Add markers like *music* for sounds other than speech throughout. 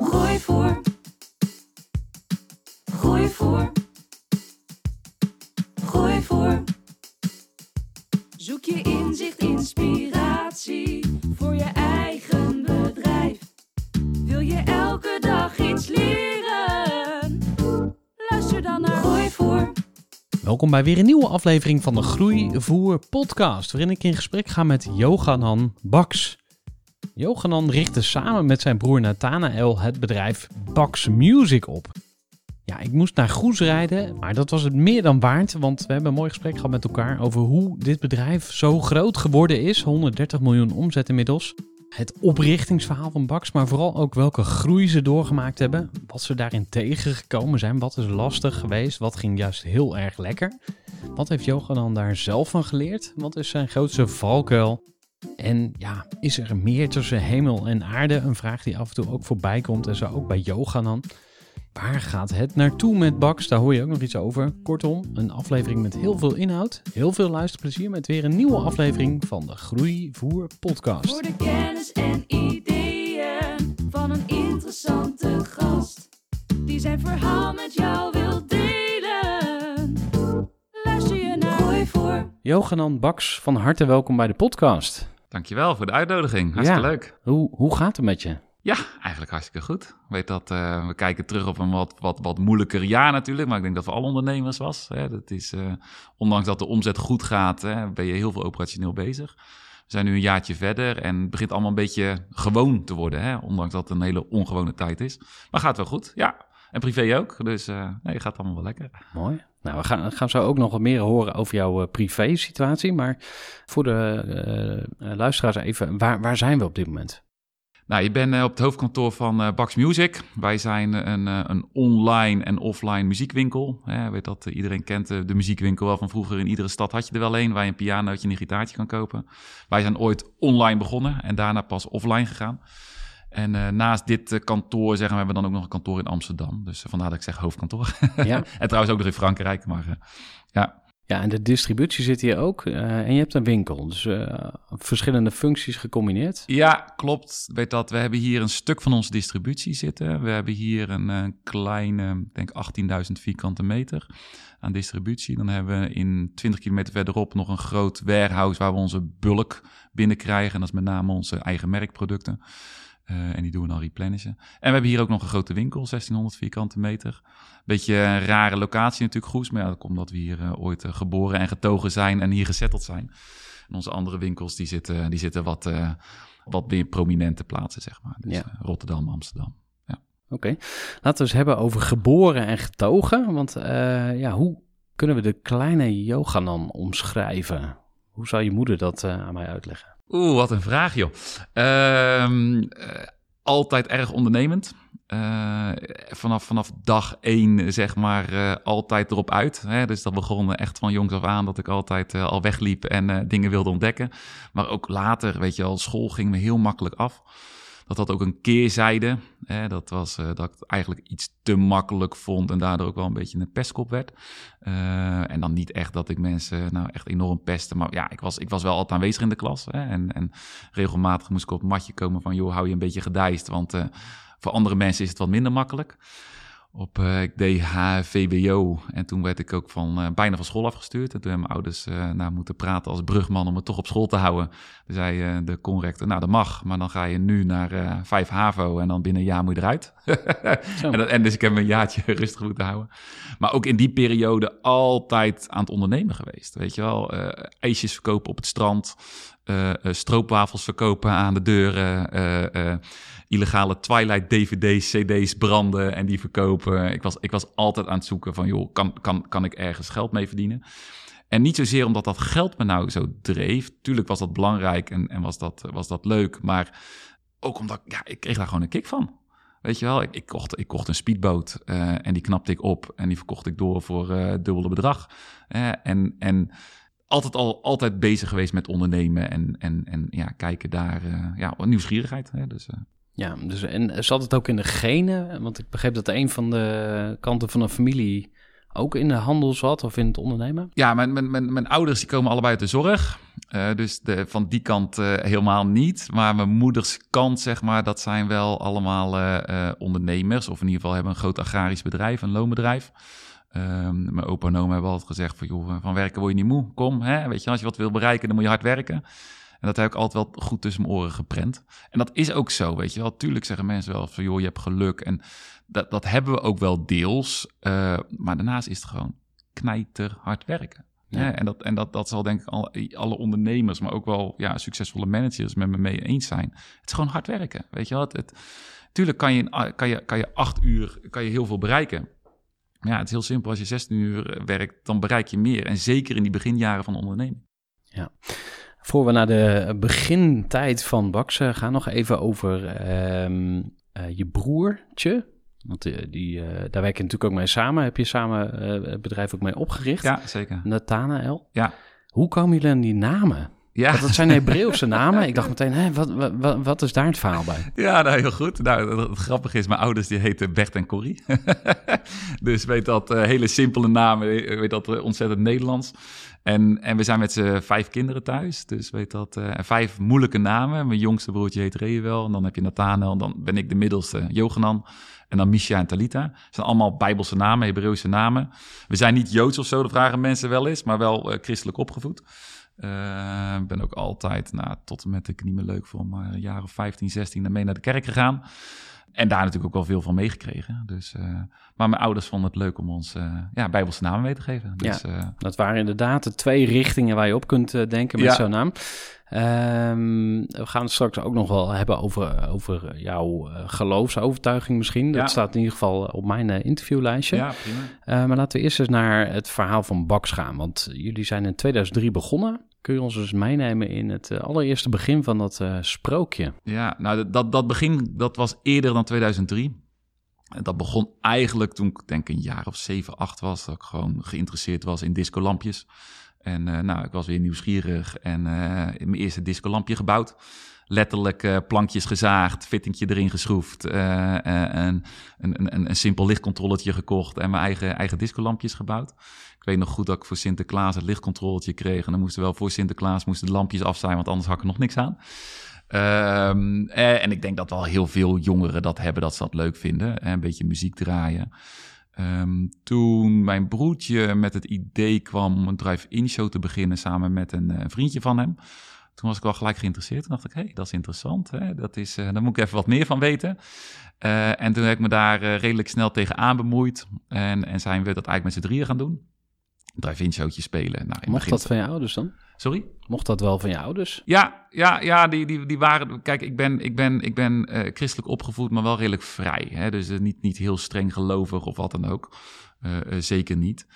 Groeivoer. Groeivoer. Groeivoer. Zoek je inzicht, inspiratie voor je eigen bedrijf. Wil je elke dag iets leren? Luister dan naar Groeivoer. Welkom bij weer een nieuwe aflevering van de Groeivoer podcast, waarin ik in gesprek ga met Johanan Baks. Johanan richtte samen met zijn broer Nathanael het bedrijf Baks Music op. Ja, ik moest naar Goes rijden, maar dat was het meer dan waard, want we hebben een mooi gesprek gehad met elkaar over hoe dit bedrijf zo groot geworden is. 130 miljoen omzet inmiddels. Het oprichtingsverhaal van Baks, maar vooral ook welke groei ze doorgemaakt hebben. Wat ze daarin tegengekomen zijn, wat is lastig geweest, wat ging juist heel erg lekker. Wat heeft Johan daar zelf van geleerd? Wat is zijn grootste valkuil? En ja, is er meer tussen hemel en aarde? Een vraag die af en toe ook voorbij komt en zo ook bij Johanan. Waar gaat het naartoe met Bax? Daar hoor je ook nog iets over. Kortom, een aflevering met heel veel inhoud. Heel veel luisterplezier met weer een nieuwe aflevering van de Groeivoer Podcast. Voor de kennis en ideeën van een interessante gast. Die zijn verhaal met jou wil delen. Luister je naar Groeivoer. Johanan Baks, van harte welkom bij de podcast. Dankjewel voor de uitnodiging. Hartstikke Ja. leuk. Hoe, hoe gaat het met je? Ja, eigenlijk hartstikke goed. Weet dat eh, we kijken terug op een wat, wat, wat moeilijker jaar natuurlijk. Maar ik denk dat voor alle ondernemers was. Hè. Dat is, eh, ondanks dat de omzet goed gaat, hè, ben je heel veel operationeel bezig. We zijn nu een jaartje verder en het begint allemaal een beetje gewoon te worden. Hè. Ondanks dat het een hele ongewone tijd is. Maar gaat wel goed, ja. En privé ook. Dus eh nee, gaat allemaal wel lekker. Mooi. Nou, we gaan, gaan zo ook nog wat meer horen over jouw eh, privé-situatie. Maar voor de eh, eh, luisteraars even, waar, waar zijn we op dit moment? Nou, je bent op het hoofdkantoor van Bax Music. Wij zijn een, een online en offline muziekwinkel. Weet dat iedereen kent de muziekwinkel wel van vroeger. In iedere stad had je er wel een waar je een pianootje en een gitaartje kan kopen. Wij zijn ooit online begonnen en daarna pas offline gegaan. En eh, naast dit eh, kantoor zeggen we, hebben we dan ook nog een kantoor in Amsterdam. Dus eh, vandaar dat ik zeg hoofdkantoor. *laughs* Ja. en trouwens ook nog in Frankrijk. Maar ja, Ja, en de distributie zit hier ook. en je hebt een winkel. Dus verschillende functies gecombineerd. Ja, klopt. Weet dat. We hebben hier een stuk van onze distributie zitten. We hebben hier een, kleine, ik denk 18.000 vierkante meter aan distributie. Dan hebben we in 20 kilometer verderop nog een groot warehouse waar we onze bulk binnenkrijgen. En dat is met name onze eigen merkproducten. Eh, en die doen we dan replenishen. En we hebben hier ook nog een grote winkel, 1600 vierkante meter. Beetje een rare locatie natuurlijk, Goes. Maar ja, dat komt omdat we hier eh, ooit eh, geboren en getogen zijn en hier gezetteld zijn. En onze andere winkels, die zitten, die zitten wat, wat meer prominente plaatsen, zeg maar. Dus Ja. Rotterdam, Amsterdam. Oké. Laten we eens hebben over geboren en getogen. Want ja, hoe kunnen we de kleine Johanan omschrijven? Hoe zou je moeder dat aan mij uitleggen? Oeh, wat een vraag, joh. Ehm, eh, altijd erg ondernemend. Eh, vanaf, vanaf dag één, zeg maar, eh, altijd erop uit. Hè? Dus dat begon echt van jongs af aan dat ik altijd al wegliep en dingen wilde ontdekken. Maar ook later, weet je wel, school ging me heel makkelijk af. Dat had ook een keerzijde. Hè? Dat was eh, dat ik het eigenlijk iets te makkelijk vond en daardoor ook wel een beetje een pestkop werd. Eh, en dan niet echt dat ik mensen nou echt enorm pestte. Maar ja, ik was, ik was wel altijd aanwezig in de klas. Hè? En, en regelmatig moest ik op het matje komen van... joh, hou je een beetje gedijst, want eh, voor andere mensen is het wat minder makkelijk. Op uh, ik deed HVBO en toen werd ik ook van uh, bijna van school afgestuurd. En toen hebben mijn ouders uh, nou, moeten praten als brugman om het toch op school te houden. Toen zei de conrector, nou dat mag, maar dan ga je nu naar 5 HAVO en dan binnen een jaar moet je eruit. *laughs* en, dat, en, dus ik heb een jaartje *laughs* rustig moeten houden. Maar ook in die periode altijd aan het ondernemen geweest. Weet je wel, ijsjes verkopen op het strand, stroopwafels verkopen aan de deuren illegale Twilight DVD's, CD's branden en die verkopen. Ik was, ik was altijd aan het zoeken van, joh, kan, kan, kan ik ergens geld mee verdienen? En niet zozeer omdat dat geld me nou zo dreef. Tuurlijk was dat belangrijk en, en was, dat, was dat leuk. Maar ook omdat, ja, ik kreeg daar gewoon een kick van. Weet je wel, ik, ik, kocht, ik kocht een speedboot uh, en die knapte ik op en die verkocht ik door voor uh, dubbele bedrag. Uh, en, en altijd al altijd bezig geweest met ondernemen en, en, en ja, kijken daar, ja, nieuwsgierigheid. Hè, dus, ja, dus en zat het ook in de genen? Want ik begreep dat een van de kanten van een familie ook in de handel zat of in het ondernemen? Ja, mijn, mijn, mijn, mijn ouders die komen allebei uit de zorg. Uh, dus de, van die kant uh, helemaal niet. Maar mijn moeders kant, zeg maar, dat zijn wel allemaal ondernemers. Of in ieder geval hebben een groot agrarisch bedrijf, een loonbedrijf. Ehm, mijn opa en oma hebben altijd gezegd van, joh, van werken word je niet moe. Kom, hè? weet je, als je wat wil bereiken, dan moet je hard werken. En dat heb ik altijd wel goed tussen mijn oren geprent. En dat is ook zo, weet je wel. Tuurlijk zeggen mensen wel van, joh, je hebt geluk. En dat, dat hebben we ook wel deels. Uh, maar daarnaast is het gewoon knijter hard werken. Ja. en dat, en dat, dat zal denk ik alle, alle ondernemers, maar ook wel ja, succesvolle managers met me mee eens zijn. Het is gewoon hard werken, weet je wel. Het, het, tuurlijk kan je, kan, je, kan je acht uur kan je heel veel bereiken. Maar ja, het is heel simpel. Als je 16 uur werkt, dan bereik je meer. En zeker in die beginjaren van onderneming. Ja. Voor we naar de begintijd van Baxen gaan, nog even over uh, uh, je broertje. Want uh, die, eh, daar werk je natuurlijk ook mee samen. Heb je samen het bedrijf ook mee opgericht? Ja, zeker. Nathanael. Ja. Hoe komen jullie aan die namen? Ja. Want dat zijn Hebreeuwse *laughs* namen. Ik dacht meteen, wat, wat, wat, is daar het verhaal bij? Ja, nou, heel goed. Nou, het grappige is, mijn ouders die heten Bert en Corrie. *laughs* dus weet dat, hele simpele namen, weet dat ontzettend Nederlands. En, en we zijn met z'n vijf kinderen thuis. Dus weet dat, uh, vijf moeilijke namen. Mijn jongste broertje heet Reuel. En dan heb je Nathanael. En dan ben ik de middelste, Johanan. En dan Misha en Talita. Het zijn allemaal Bijbelse namen, Hebreeuwse namen. We zijn niet Joods of zo, dat vragen mensen wel eens. Maar wel uh, christelijk opgevoed. Ik uh, ben ook altijd, nou, tot en met ik niet meer leuk vond, maar een jaar of 15, 16 mee naar de kerk gegaan. En daar natuurlijk ook wel veel van meegekregen. Dus, uh, maar mijn ouders vonden het leuk om ons uh, ja, Bijbelse namen mee te geven. Dus, ja, uh, dat waren inderdaad de twee richtingen waar je op kunt denken met ja. zo'n naam. Um, we gaan het straks ook nog wel hebben over, over jouw geloofsovertuiging misschien. Dat ja. staat in ieder geval op mijn interviewlijstje. Ja, prima. maar laten we eerst eens naar het verhaal van Baks gaan. Want jullie zijn in 2003 begonnen. Kun je ons dus meenemen in het uh, allereerste begin van dat uh, sprookje? Ja, nou dat, dat begin dat was eerder dan 2003. Dat begon eigenlijk toen ik denk een jaar of 7, 8 was. Dat ik gewoon geïnteresseerd was in discolampjes. En uh, nou, ik was weer nieuwsgierig en mijn eerste discolampje gebouwd letterlijk uh, plankjes gezaagd, fittingje erin geschroefd, uh, een, een, een, een simpel lichtcontroletje gekocht en mijn eigen, eigen discolampjes gebouwd. Ik weet nog goed dat ik voor Sinterklaas het lichtcontroletje kreeg. En dan moesten wel voor Sinterklaas moesten de lampjes af zijn, want anders had ik er nog niks aan. Um, en ik denk dat wel heel veel jongeren dat hebben, dat ze dat leuk vinden. Een beetje muziek draaien. Um, toen mijn broertje met het idee kwam om een drive-in show te beginnen samen met een vriendje van hem toen was ik wel gelijk geïnteresseerd. Toen dacht ik, hé, hey, dat is interessant. Hè? Dat is, uh, daar moet ik even wat meer van weten. Uh, en toen heb ik me daar uh, redelijk snel tegenaan bemoeid. En, en zijn we dat eigenlijk met z'n drieën gaan doen. Drive-in showtje spelen. Nou, Mocht dat van je ouders dan? Sorry? Mocht dat wel van je ouders? Ja, ja, ja die, die, die waren... Kijk, ik ben, ik ben, ik ben christelijk opgevoed, maar wel redelijk vrij. Hè? Dus niet, niet heel streng gelovig of wat dan ook. zeker niet.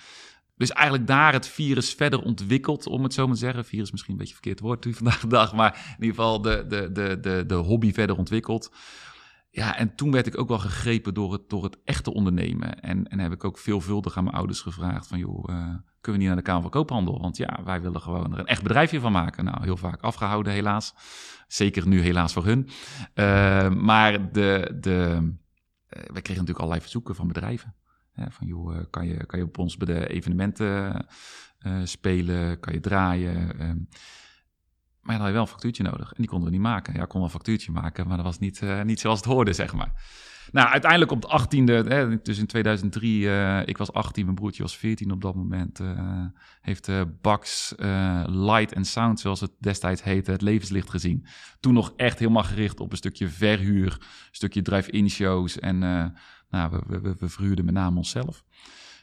Dus eigenlijk daar het virus verder ontwikkeld, om het zo maar te zeggen. Virus misschien een beetje verkeerd woord nu vandaag de dag, maar in ieder geval de, de, de, de, de hobby verder ontwikkeld. Ja, en toen werd ik ook wel gegrepen door het, door het echte ondernemen. En, en heb ik ook veelvuldig aan mijn ouders gevraagd van, joh, uh, kunnen we niet naar de Kamer van Koophandel? Want ja, wij willen gewoon er een echt bedrijfje van maken. Nou, heel vaak afgehouden helaas. Zeker nu helaas voor hun. Uh, maar de, de, uh, wij kregen natuurlijk allerlei verzoeken van bedrijven van joh, eh, kan je, kan je op ons bij de evenementen uh, spelen, kan je draaien. Uh, Maar dan had je wel een factuurtje nodig. En die konden we niet maken. Ja, ik kon wel een factuurtje maken, maar dat was niet, uh, niet zoals het hoorde, zeg maar. Nou, uiteindelijk op de 18e, hè, dus in 2003, uh, ik was 18, mijn broertje was 14 op dat moment, uh, heeft Bax Light and Sound, zoals het destijds heette, het levenslicht gezien. Toen nog echt helemaal gericht op een stukje verhuur, een stukje drive-in shows en nou, we, we, we verhuurden met name onszelf,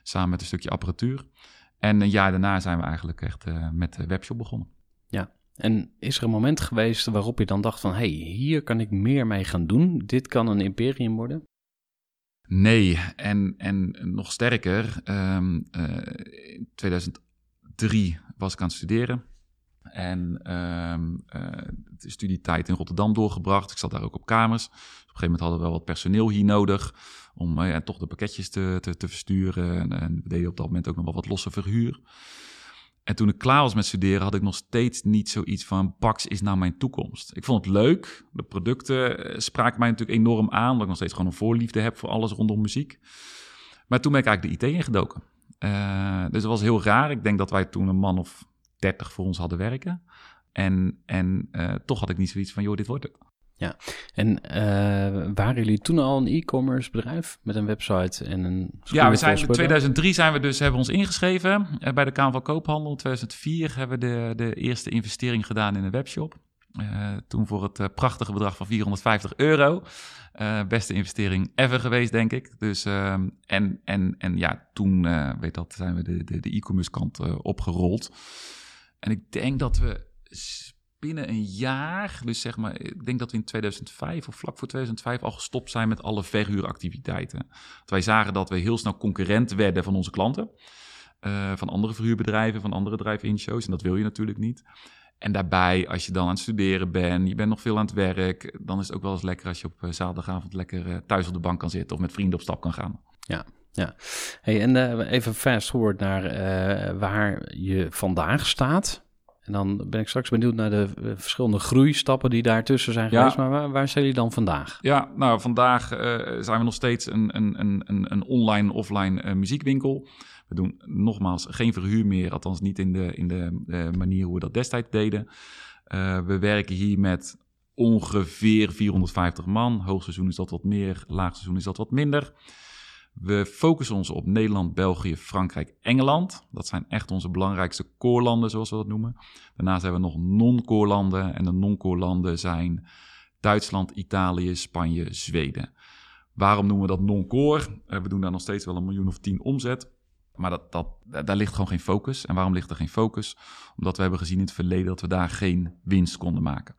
samen met een stukje apparatuur. En een jaar daarna zijn we eigenlijk echt met de webshop begonnen. Ja, en is er een moment geweest waarop je dan dacht van... hé, hey, hier kan ik meer mee gaan doen. Dit kan een imperium worden? Nee, en, en nog sterker, um, uh, in 2003 was ik aan het studeren. En um, uh, de studietijd in Rotterdam doorgebracht. Ik zat daar ook op kamers. Op een gegeven moment hadden we wel wat personeel hier nodig... om ja, toch de pakketjes te, te, te versturen. En, en we deden op dat moment ook nog wel wat losse verhuur. En toen ik klaar was met studeren, had ik nog steeds niet zoiets van: Pax is nou mijn toekomst. Ik vond het leuk. De producten eh, spraken mij natuurlijk enorm aan, omdat ik nog steeds gewoon een voorliefde heb voor alles rondom muziek. Maar toen ben ik eigenlijk de IT ingedoken. Uh, dus dat was heel raar. Ik denk dat wij toen een man of dertig voor ons hadden werken. En, en toch had ik niet zoiets van: joh, dit wordt het. Ja, en uh, waren jullie toen al een e-commerce bedrijf met een website en een... Ja, we zijn in 2003 zijn we dus, hebben we ons ingeschreven uh, bij de Kamer van Koophandel. In 2004 hebben we de, de eerste investering gedaan in een webshop. Uh, toen voor het prachtige bedrag van 450 euro. beste investering ever geweest, denk ik. Dus, en, en, en ja, toen weet dat, zijn we de, de, de e-commerce kant opgerold. En ik denk dat we binnen een jaar, dus zeg maar, ik denk dat we in 2005 of vlak voor 2005 al gestopt zijn met alle verhuuractiviteiten. Want wij zagen dat we heel snel concurrent werden van onze klanten, uh, van andere verhuurbedrijven, van andere drive-in shows. En dat wil je natuurlijk niet. En daarbij, als je dan aan het studeren bent, je bent nog veel aan het werk, dan is het ook wel eens lekker als je op uh, zaterdagavond lekker uh, thuis op de bank kan zitten of met vrienden op stap kan gaan. Ja, ja. Hey, en even fast forward naar waar je vandaag staat. En dan ben ik straks benieuwd naar de uh, verschillende groeistappen die daartussen zijn ja. geweest. Maar waar, waar, zijn jullie dan vandaag? Ja, nou, vandaag uh, zijn we nog steeds een, een, een, een online-offline uh, muziekwinkel. We doen nogmaals geen verhuur meer, althans niet in de, in de manier hoe we dat destijds deden. we werken hier met ongeveer 450 man. Hoogseizoen is dat wat meer, laagseizoen is dat wat minder. We focussen ons op Nederland, België, Frankrijk, Engeland. Dat zijn echt onze belangrijkste koorlanden, zoals we dat noemen. Daarnaast hebben we nog non-koorlanden. En de non-koorlanden zijn Duitsland, Italië, Spanje, Zweden. Waarom noemen we dat non-core? Eh, we doen daar nog steeds wel een miljoen of tien omzet. Maar dat, dat, daar ligt gewoon geen focus. En waarom ligt er geen focus? Omdat we hebben gezien in het verleden dat we daar geen winst konden maken.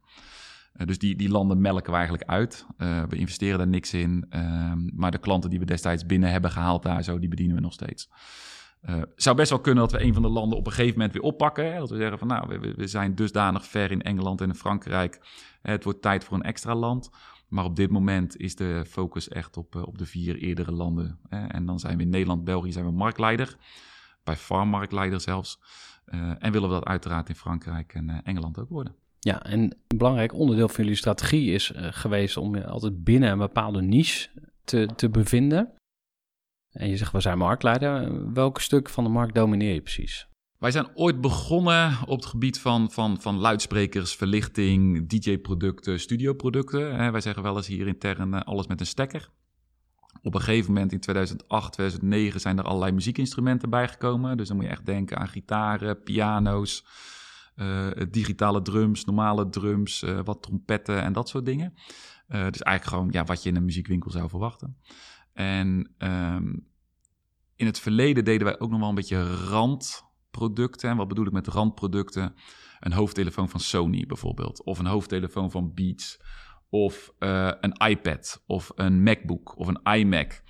Uh, dus die, die landen melken we eigenlijk uit. Uh, we investeren daar niks in. Uh, maar de klanten die we destijds binnen hebben gehaald daar zo, die bedienen we nog steeds. Het uh, zou best wel kunnen dat we een van de landen op een gegeven moment weer oppakken. Dat we zeggen van nou, we, we zijn dusdanig ver in Engeland en in Frankrijk. Het wordt tijd voor een extra land. Maar op dit moment is de focus echt op, op de vier eerdere landen. Hè? En dan zijn we in Nederland, België zijn we marktleider. Bij farm marktleider zelfs. en willen we dat uiteraard in Frankrijk en Engeland ook worden. Ja, en een belangrijk onderdeel van jullie strategie is uh, geweest om je altijd binnen een bepaalde niche te, te bevinden. En je zegt, we zijn marktleider. Welk stuk van de markt domineer je precies? Wij zijn ooit begonnen op het gebied van, van, van luidsprekers, verlichting, DJ-producten, studioproducten. Wij zeggen wel eens hier intern uh, alles met een stekker. Op een gegeven moment in 2008, 2009 zijn er allerlei muziekinstrumenten bijgekomen. Dus dan moet je echt denken aan gitaren, piano's, digitale drums, normale drums, uh, wat trompetten en dat soort dingen. Uh, dus eigenlijk gewoon ja, wat je in een muziekwinkel zou verwachten. En um, in het verleden deden wij ook nog wel een beetje randproducten. En wat bedoel ik met randproducten? Een hoofdtelefoon van Sony bijvoorbeeld, of een hoofdtelefoon van Beats, of een iPad, of een MacBook, of een iMac.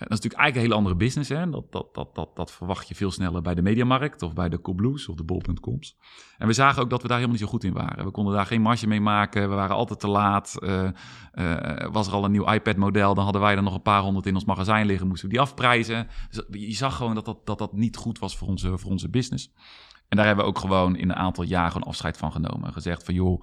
Eh, dat is natuurlijk eigenlijk een hele andere business. Hè? Dat, dat, dat, dat, dat verwacht je veel sneller bij de Mediamarkt of bij de Coolblues of de Bol.coms. En we zagen ook dat we daar helemaal niet zo goed in waren. We konden daar geen marge mee maken. We waren altijd te laat. Uh, uh, was er al een nieuw iPad-model, dan hadden wij er nog een paar honderd in ons magazijn liggen. Moesten we die afprijzen. Dus je zag gewoon dat dat, dat dat niet goed was voor onze, voor onze business. En daar hebben we ook gewoon in een aantal jaren afscheid van genomen. Gezegd van joh,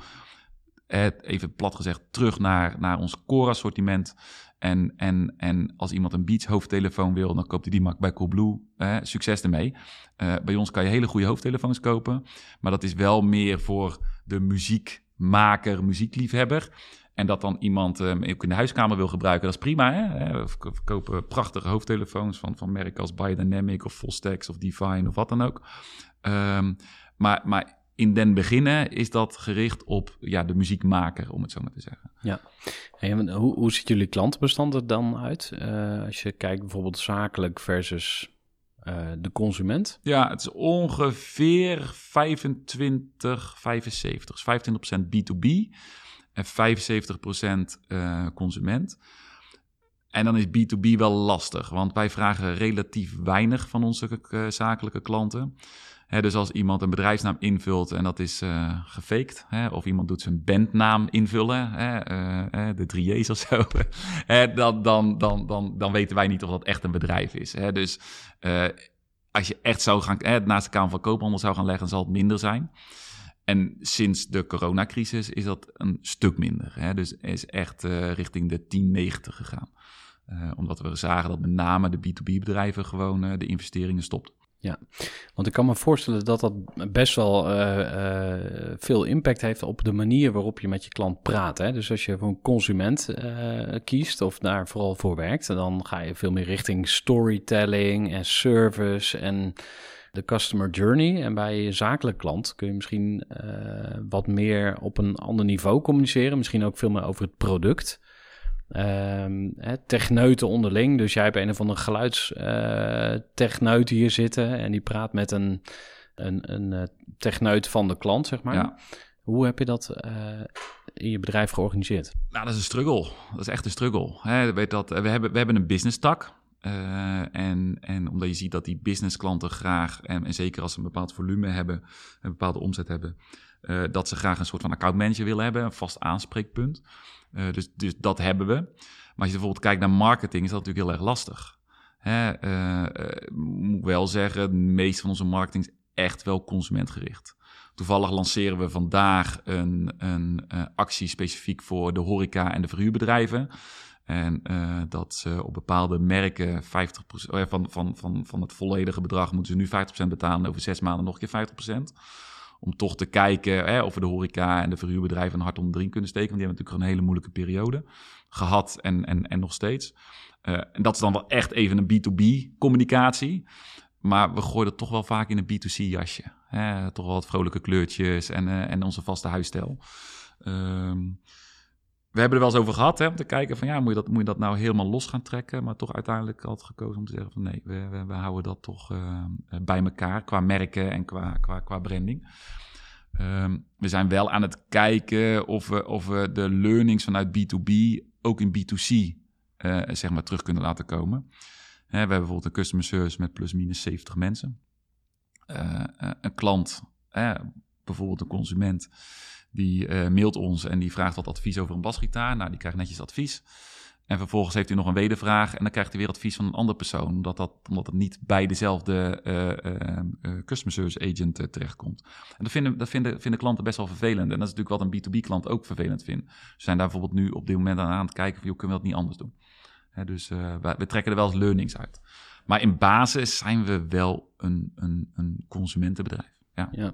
even plat gezegd, terug naar, naar ons core assortiment. En, en, en als iemand een Beats hoofdtelefoon wil, dan koopt hij die maar bij Coolblue. Eh, succes ermee. Uh, bij ons kan je hele goede hoofdtelefoons kopen. Maar dat is wel meer voor de muziekmaker, muziekliefhebber. En dat dan iemand hem ook in de huiskamer wil gebruiken, dat is prima. Hè? We verko- verkopen prachtige hoofdtelefoons van, van merken als Biodynamic of Fostex of Divine of wat dan ook. Ehm, maar, maar in den beginnen is dat gericht op ja, de muziekmaker, om het zo maar te zeggen. En hoe, hoe ziet jullie klantenbestand er dan uit? Eh, als je kijkt bijvoorbeeld zakelijk versus eh, de consument. Ja, het is ongeveer 25, 75. Dus 25% B2B en 75% eh, consument. En dan is B2B wel lastig, want wij vragen relatief weinig van onze zakelijke klanten. Dus als iemand een bedrijfsnaam invult en dat is eh gefaked, of iemand doet zijn bandnaam invullen, eh, de 3J's of zo, *laughs* dan, dan, dan, dan, dan weten wij niet of dat echt een bedrijf is. Dus eh, als je echt zou gaan, naast de Kamer van Koophandel zou gaan leggen, zal het minder zijn. En sinds de coronacrisis is dat een stuk minder. Dus is echt richting de 1090 gegaan. Omdat we zagen dat met name de B2B-bedrijven gewoon de investeringen stopten. Want ik kan me voorstellen dat dat best wel eh, eh, veel impact heeft op de manier waarop je met je klant praat. Hè? Dus als je voor een consument eh, kiest of daar vooral voor werkt, dan ga je veel meer richting storytelling en service en de customer journey. En bij je zakelijke klant kun je misschien wat meer op een ander niveau communiceren. Misschien ook veel meer over het product. Ehm techneuten onderling. Dus jij hebt een of andere geluidstechneut hier zitten. En die praat met een, een, een eh, techneut van de klant, zeg maar. Ja. Hoe heb je dat eh, in je bedrijf georganiseerd? Nou, dat is een struggle. Dat is echt een struggle. Weet dat, we, hebben, we hebben een business tak. Eh, en, en omdat je ziet dat die businessklanten graag, en, en zeker als ze een bepaald volume hebben, een bepaalde omzet hebben, eh, dat ze graag een soort van accountmanager willen hebben, een vast aanspreekpunt. Eh, dus, dus dat hebben we. Maar als je bijvoorbeeld kijkt naar marketing, is dat natuurlijk heel erg lastig. Hè, eh, moet wel zeggen, de meeste van onze marketing is echt wel consumentgericht. Toevallig lanceren we vandaag een, een actie specifiek voor de horeca en de verhuurbedrijven. En dat ze op bepaalde merken 50%, oh ja, van, van, van, van het volledige bedrag moeten ze nu 50% betalen en over zes maanden nog een keer 50%. Om toch te kijken hè, of we de horeca en de verhuurbedrijven een hart onder de riem kunnen steken. Want die hebben natuurlijk een hele moeilijke periode gehad en, en, en nog steeds. Eh, en dat is dan wel echt even een B2B communicatie. Maar we gooien het toch wel vaak in een B2C jasje. Hè? Toch wel wat vrolijke kleurtjes en, eh, en onze vaste huisstijl. Ehm, we hebben er wel eens over gehad, hè, om te kijken van ja, moet je, dat, moet je dat nou helemaal los gaan trekken? Maar toch uiteindelijk altijd gekozen om te zeggen van nee, we, we, we houden dat toch eh, bij elkaar qua merken en qua, qua, qua branding. Ehm, we zijn wel aan het kijken of we, of we de learnings vanuit B2B ook in B2C eh, zeg maar terug kunnen laten komen. We hebben bijvoorbeeld een customer service met plus minus 70 mensen. Eh, eh, een klant, eh, bijvoorbeeld een consument, die eh, mailt ons en die vraagt wat advies over een basgitaar. Nou, die krijgt netjes advies. En vervolgens heeft hij nog een wedervraag en dan krijgt hij weer advies van een andere persoon, omdat, dat, omdat het niet bij dezelfde eh, eh, customer service agent terechtkomt. En dat, vinden, dat vinden, vinden klanten best wel vervelend. En dat is natuurlijk wat een B2B-klant ook vervelend vindt. Ze zijn daar bijvoorbeeld nu op dit moment aan aan het kijken van, joh, kunnen we dat niet anders doen? Hè, dus wij- we trekken er wel eens learnings uit. Maar in basis zijn we wel een, een, een consumentenbedrijf. Ja. Ja,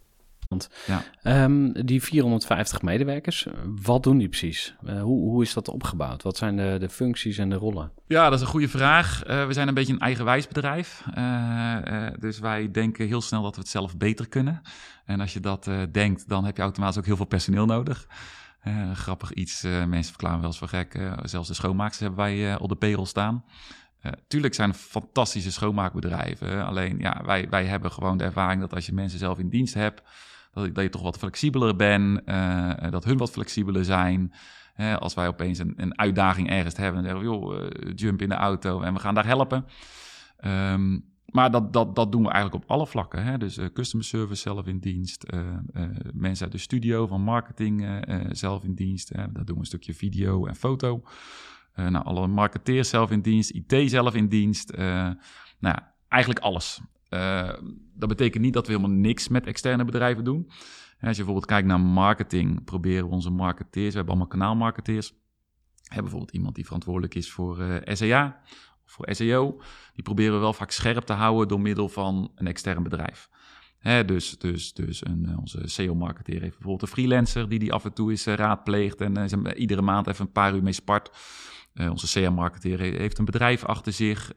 Ja. Ehm, die 450 medewerkers, wat doen die precies? Uh, hoe, hoe is dat opgebouwd? Wat zijn de, de functies en de rollen? Ja, dat is een goede vraag. Uh, we zijn een beetje een eigenwijs bedrijf. Uh, dus wij denken heel snel dat we het zelf beter kunnen. En als je dat denkt, dan heb je automatisch ook heel veel personeel nodig. grappig iets, mensen verklaren wel eens voor gek. zelfs de schoonmaakers hebben wij op de payroll staan. Uh, tuurlijk zijn fantastische schoonmaakbedrijven. Alleen ja, wij, wij hebben gewoon de ervaring dat als je mensen zelf in dienst hebt, dat, dat je toch wat flexibeler bent, uh, dat hun wat flexibeler zijn. als wij opeens een, een, uitdaging ergens hebben, dan zeggen we, joh, uh, jump in de auto en we gaan daar helpen. Um, maar dat, dat, dat doen we eigenlijk op alle vlakken. Hè? Dus customer service zelf in dienst, mensen uit de studio van marketing zelf in dienst. Hè? Dat doen we een stukje video en foto. nou, alle marketeers zelf in dienst, IT zelf in dienst. nou, eigenlijk alles. Uh, dat betekent niet dat we helemaal niks met externe bedrijven doen. Als je bijvoorbeeld kijkt naar marketing, proberen we onze marketeers, we hebben allemaal kanaalmarketeers. We hebben bijvoorbeeld iemand die verantwoordelijk is voor uh, eh, SEA of voor SEO. Die proberen we wel vaak scherp te houden door middel van een extern bedrijf. Dus dus, dus een, eh, onze SEO-marketeer heeft bijvoorbeeld een freelancer die die af en toe is raadpleegt en iedere maand even een paar uur mee spart. onze SEO-marketeer heeft een bedrijf achter zich.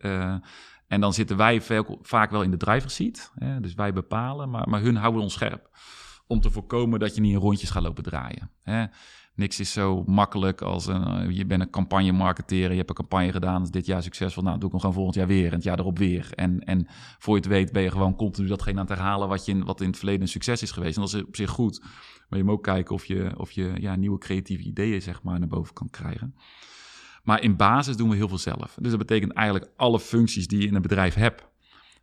En dan zitten wij vaak wel in de driver's seat. Hè? Dus wij bepalen, maar, maar hun houden ons scherp. Om te voorkomen dat je niet in rondjes gaat lopen draaien. Hè? Niks is zo makkelijk als een, eh, je bent een campagne marketeer. Je hebt een campagne gedaan, is dit jaar succesvol. Nou, doe ik hem gewoon volgend jaar weer en het jaar erop weer. En, en voor je het weet ben je gewoon continu datgene aan het herhalen wat, je in, wat in het verleden een succes is geweest. En dat is op zich goed. Maar je moet ook kijken of je, of je ja, nieuwe creatieve ideeën zeg maar, naar boven kan krijgen. Maar in basis doen we heel veel zelf. Dus dat betekent eigenlijk alle functies die je in een bedrijf hebt.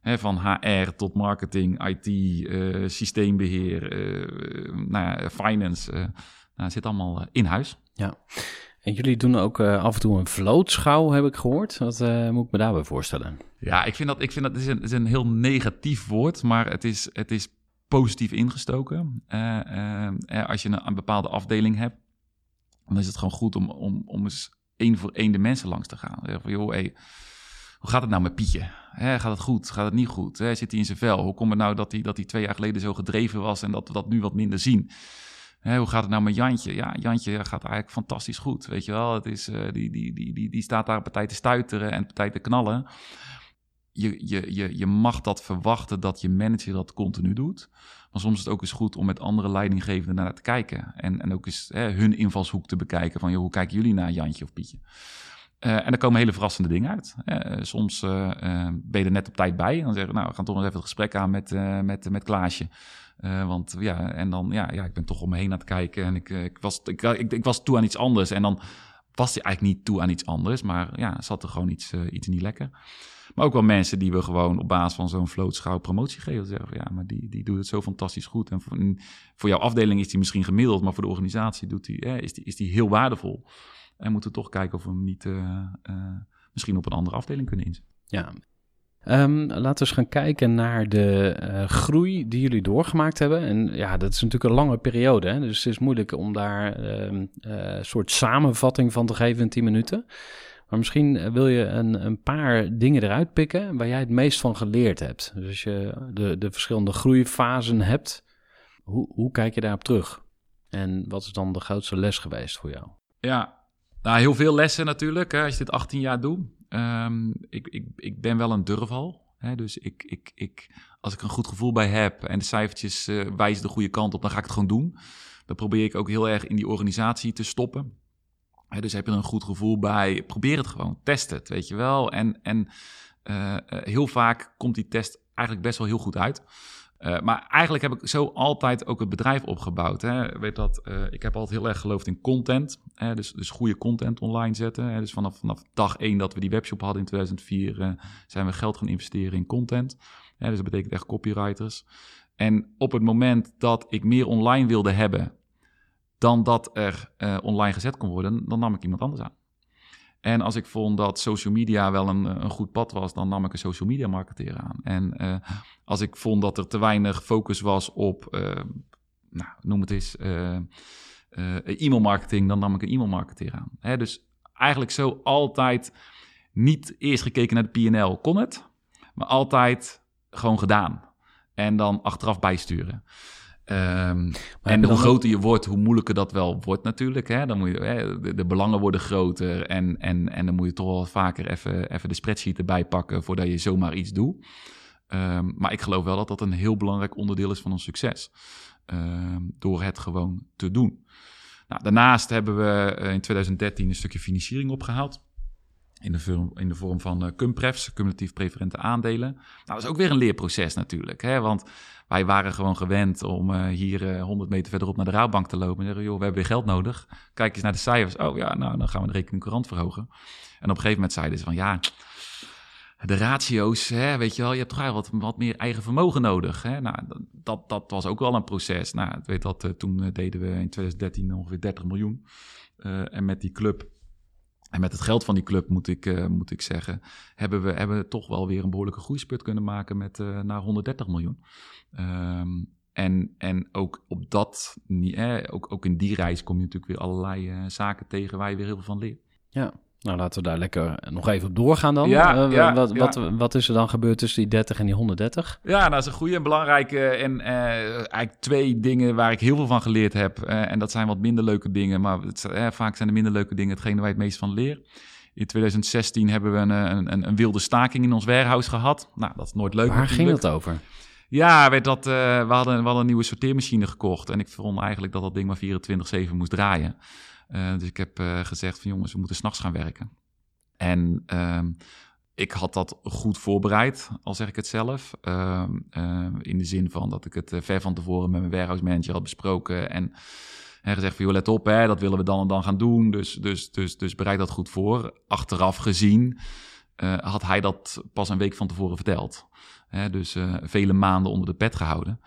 Van HR tot marketing, IT, uh, eh, systeembeheer, uh, nou ja, finance. Uh, nou, zit allemaal in huis. Ja. En jullie doen ook af en toe een vlootschouw, heb ik gehoord. Wat moet ik me daarbij voorstellen? Ja, ik vind dat, ik vind dat is een, is een heel negatief woord, maar het is, het is positief ingestoken. als je een, een, bepaalde afdeling hebt, dan is het gewoon goed om, om, om eens één voor één de mensen langs te gaan. Joh, hoe gaat het nou met Pietje? gaat het goed? Gaat het niet goed? zit hij in zijn vel? Hoe komt het nou dat hij, dat hij twee jaar geleden zo gedreven was en dat we dat nu wat minder zien? hoe gaat het nou met Jantje? Ja, Jantje gaat eigenlijk fantastisch goed. Weet je wel, het is, uh, die, die, die, die, die staat daar partij te stuiteren en partij te knallen. Je, je, je, je mag dat verwachten dat je manager dat continu doet. Maar soms is het ook eens goed om met andere leidinggevenden naar te kijken. En, en ook eens hè, hun invalshoek te bekijken van, joh, hoe kijken jullie naar Jantje of Pietje? Uh, en er komen hele verrassende dingen uit. Uh, soms uh, ben je er net op tijd bij. En dan zeggen we, nou, we gaan toch nog even het gesprek aan met, met, met Klaasje. want ja, en dan, ja, ja, ik ben toch om me heen aan het kijken. En ik, ik, was, ik, ik, was toe aan iets anders. En dan was hij eigenlijk niet toe aan iets anders. Maar ja, zat er gewoon iets, iets niet lekker. Maar ook wel mensen die we gewoon op basis van zo'n vlootschouw promotie geven. Zeggen ja, maar die, die doet het zo fantastisch goed. En voor, jouw afdeling is die misschien gemiddeld, maar voor de organisatie doet die, eh, is, die, is die heel waardevol. En moeten we toch kijken of we hem niet uh, uh, misschien op een andere afdeling kunnen inzetten. Ja, Um, laten we eens gaan kijken naar de uh, groei die jullie doorgemaakt hebben. En ja, dat is natuurlijk een lange periode, hè? dus het is moeilijk om daar een uh, soort samenvatting van te geven in 10 minuten. Maar misschien eh, wil je een, een paar dingen eruit pikken waar jij het meest van geleerd hebt. Dus als je de, de verschillende groeifasen hebt, hoe, hoe kijk je daarop terug? En wat is dan de grootste les geweest voor jou? Ja, nou, heel veel lessen natuurlijk. Hè, als je dit 18 jaar doet. Um, ik, ik, ik ben wel een durval. Hè, dus ik, ik, ik, als ik een goed gevoel bij heb en de cijfertjes uh, wijzen de goede kant op, dan ga ik het gewoon doen. Dan probeer ik ook heel erg in die organisatie te stoppen dus heb je er een goed gevoel bij. Probeer het gewoon. Test het, weet je wel. En, en uh, heel vaak komt die test eigenlijk best wel heel goed uit. Uh, maar eigenlijk heb ik zo altijd ook het bedrijf opgebouwd. Hè. Weet dat, uh, ik heb altijd heel erg geloofd in content. Hè, dus, dus goede content online zetten. Hè. Dus vanaf, vanaf dag één dat we die webshop hadden in 2004... zijn we geld gaan investeren in content. Hè, dus dat betekent echt copywriters. En op het moment dat ik meer online wilde hebben dan dat er online gezet kon worden, dan nam ik iemand anders aan. En als ik vond dat social media wel een, een goed pad was, dan nam ik een social media marketeer aan. En uh, als ik vond dat er te weinig focus was op, uh, nou, noem het eens, e-mail marketing, dan nam ik een e-mail marketeer aan. Hè, dus eigenlijk zo altijd niet eerst gekeken naar de PNL, kon het, maar altijd gewoon gedaan. En dan achteraf bijsturen. Ehm, en hoe groter je wordt, hoe moeilijker dat wel wordt natuurlijk. Hè? Dan moet je, hè, de, de belangen worden groter en, en, en dan moet je toch wel vaker even, even de spreadsheet erbij pakken voordat je zomaar iets doet. Ehm, maar ik geloof wel dat dat een heel belangrijk onderdeel is van ons succes. Ehm, door het gewoon te doen. Nou, daarnaast hebben we eh, in 2013 een stukje financiering opgehaald. In de, vorm, in de vorm van uh, cumprefs, cumulatief preferente aandelen. Nou, dat is ook weer een leerproces natuurlijk. Hè? Want wij waren gewoon gewend om uh, hier uh, 100 meter verderop naar de Raadbank te lopen. En zeggen, joh, we hebben weer geld nodig. Kijk eens naar de cijfers. Oh ja, nou, dan gaan we de rekening courant verhogen. En op een gegeven moment zeiden ze van, ja, de ratio's, hè, weet je wel, je hebt toch wat, wat meer eigen vermogen nodig. Hè? Nou, dat, dat was ook wel een proces. Nou, weet dat, uh, toen deden we in 2013 ongeveer 30 miljoen. En met die club, en met het geld van die club moet ik, uh, moet ik zeggen, hebben we, hebben toch wel weer een behoorlijke groeispurt kunnen maken met naar 130 miljoen. Um, en, en ook op dat, eh, ook, ook in die reis kom je natuurlijk weer allerlei zaken tegen waar je weer heel veel van leert. Ja, nou, laten we daar lekker nog even op doorgaan dan. Ja, uh, ja, wat, ja. Wat, wat is er dan gebeurd tussen die 30 en die 130? Ja, nou, dat is een goede en belangrijke. En uh, eigenlijk twee dingen waar ik heel veel van geleerd heb. Uh, en dat zijn wat minder leuke dingen. Maar het, vaak zijn de minder leuke dingen hetgene waar je het meest van leert. In 2016 hebben we een, een, een, wilde staking in ons warehouse gehad. Nou, dat is nooit leuk. Waar natuurlijk. ging dat over? Ja, weet dat, we, hadden, we hadden een nieuwe sorteermachine gekocht. En ik vond eigenlijk dat dat ding maar 24-7 moest draaien. Dus ik heb gezegd van jongens, we moeten s'nachts gaan werken. En um, ik had dat goed voorbereid, al zeg ik het zelf. Um, um, in de zin van dat ik het uh, ver van tevoren met mijn warehouse manager had besproken. En, en gezegd van, joh, let op, hè, dat willen we dan en dan gaan doen. Dus, dus, dus, dus bereid dat goed voor. Achteraf gezien had hij dat pas een week van tevoren verteld. Hè, dus vele maanden onder de pet gehouden.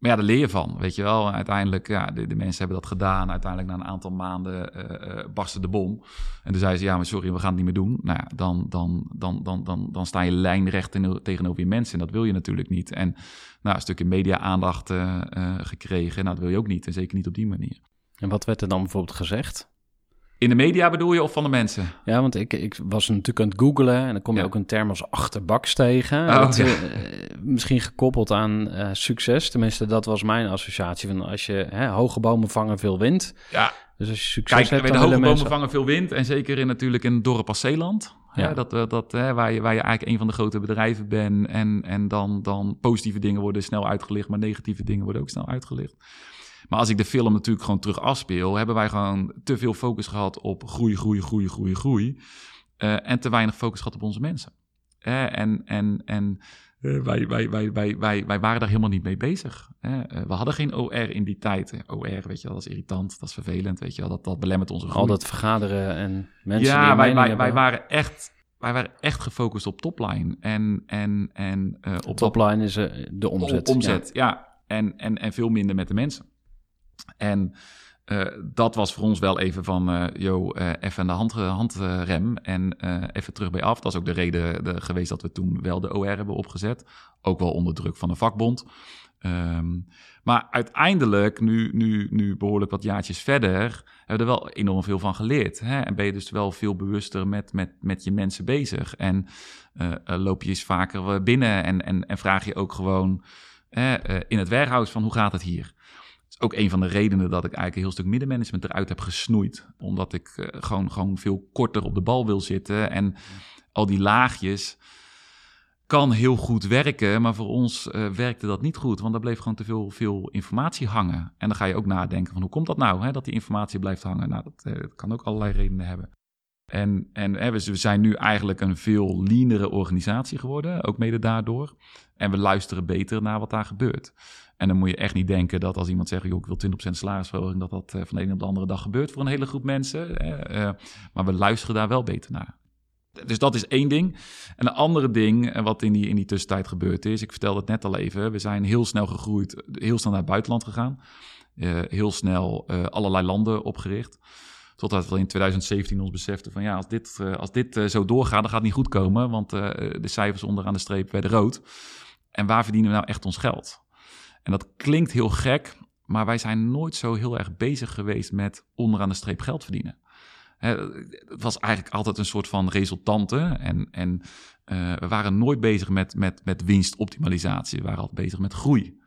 Maar ja, daar leer je van, weet je wel. Uiteindelijk, ja, de, de mensen hebben dat gedaan. Uiteindelijk na een aantal maanden uh, uh, barstte de bom. En toen zei ze, ja, maar sorry, we gaan het niet meer doen. Nou ja, dan, dan, dan, dan, dan, dan sta je lijnrecht tegenover je mensen. En dat wil je natuurlijk niet. En nou, een stukje media-aandacht uh, gekregen. Nou, dat wil je ook niet. En zeker niet op die manier. En wat werd er dan bijvoorbeeld gezegd? In de media bedoel je of van de mensen? Ja, want ik, ik was natuurlijk aan het googlen en dan kom je ja. ook een term als achterbaks tegen. Oh, dat, ja. uh, misschien gekoppeld aan uh, succes. Tenminste, dat was mijn associatie van als je hè, hoge bomen vangen veel wind. Ja. Dus als je succes Kijk, hebt, de dan hoge willen bomen mensen... vangen veel wind. En zeker in, natuurlijk in het dorp als Zeeland. Ja. Hè, dat, dat, hè, waar, je, waar je eigenlijk een van de grote bedrijven bent. En, en dan, dan positieve dingen worden snel uitgelicht, maar negatieve dingen worden ook snel uitgelicht. Maar als ik de film natuurlijk gewoon terug afspeel, hebben wij gewoon te veel focus gehad op groei, groei, groei, groei, groei. Uh, en te weinig focus gehad op onze mensen. Uh, en en, en uh, wij, wij, wij, wij, wij, wij waren daar helemaal niet mee bezig. we hadden geen OR in die tijd. OR, weet je wel, dat is irritant, dat is vervelend, weet je wel, dat, dat belemmert onze groei. Al dat vergaderen en mensen ja, wij, wij, wij waren echt wij waren echt gefocust op topline. En, en, en, uh, op topline dat, is uh, de omzet. Op omzet, ja. ja. En, en, en veel minder met de mensen. En uh, dat was voor ons wel even van, uh, even de hand, handrem en even terug bij af. Dat is ook de reden de, geweest dat we toen wel de OR hebben opgezet. Ook wel onder druk van de vakbond. Um, maar uiteindelijk, nu, nu, nu behoorlijk wat jaartjes verder, hebben we er wel enorm veel van geleerd. Hè? En ben je dus wel veel bewuster met, met, met je mensen bezig. En loop je eens vaker binnen en, en, en vraag je ook gewoon in het warehouse van hoe gaat het hier? Ook een van de redenen dat ik eigenlijk een heel stuk middenmanagement eruit heb gesnoeid. Omdat ik uh, gewoon, gewoon veel korter op de bal wil zitten. En al die laagjes kan heel goed werken, maar voor ons uh, werkte dat niet goed. Want daar bleef gewoon te veel, veel informatie hangen. En dan ga je ook nadenken van hoe komt dat nou, hè, dat die informatie blijft hangen? Nou, dat, dat kan ook allerlei redenen hebben. En, en we zijn nu eigenlijk een veel leanere organisatie geworden, ook mede daardoor. En we luisteren beter naar wat daar gebeurt. En dan moet je echt niet denken dat als iemand zegt, joh, ik wil 20% salarisverhoging, dat dat uh, van de ene op de andere dag gebeurt voor een hele groep mensen. Uh, maar we luisteren daar wel beter naar. Dus dat is één ding. En een andere ding wat in die, in die tussentijd gebeurd is, ik vertelde het net al even, we zijn heel snel gegroeid, heel snel naar het buitenland gegaan. heel snel allerlei landen opgericht. Totdat we in 2017 ons beseften van ja, als dit, als dit zo doorgaat, dan gaat het niet goed komen. Want de cijfers onderaan de streep werden rood. En waar verdienen we nou echt ons geld? En dat klinkt heel gek, maar wij zijn nooit zo heel erg bezig geweest met onderaan de streep geld verdienen. Het was eigenlijk altijd een soort van resultante. En, en uh, we waren nooit bezig met, met, met winstoptimalisatie. We waren altijd bezig met groei.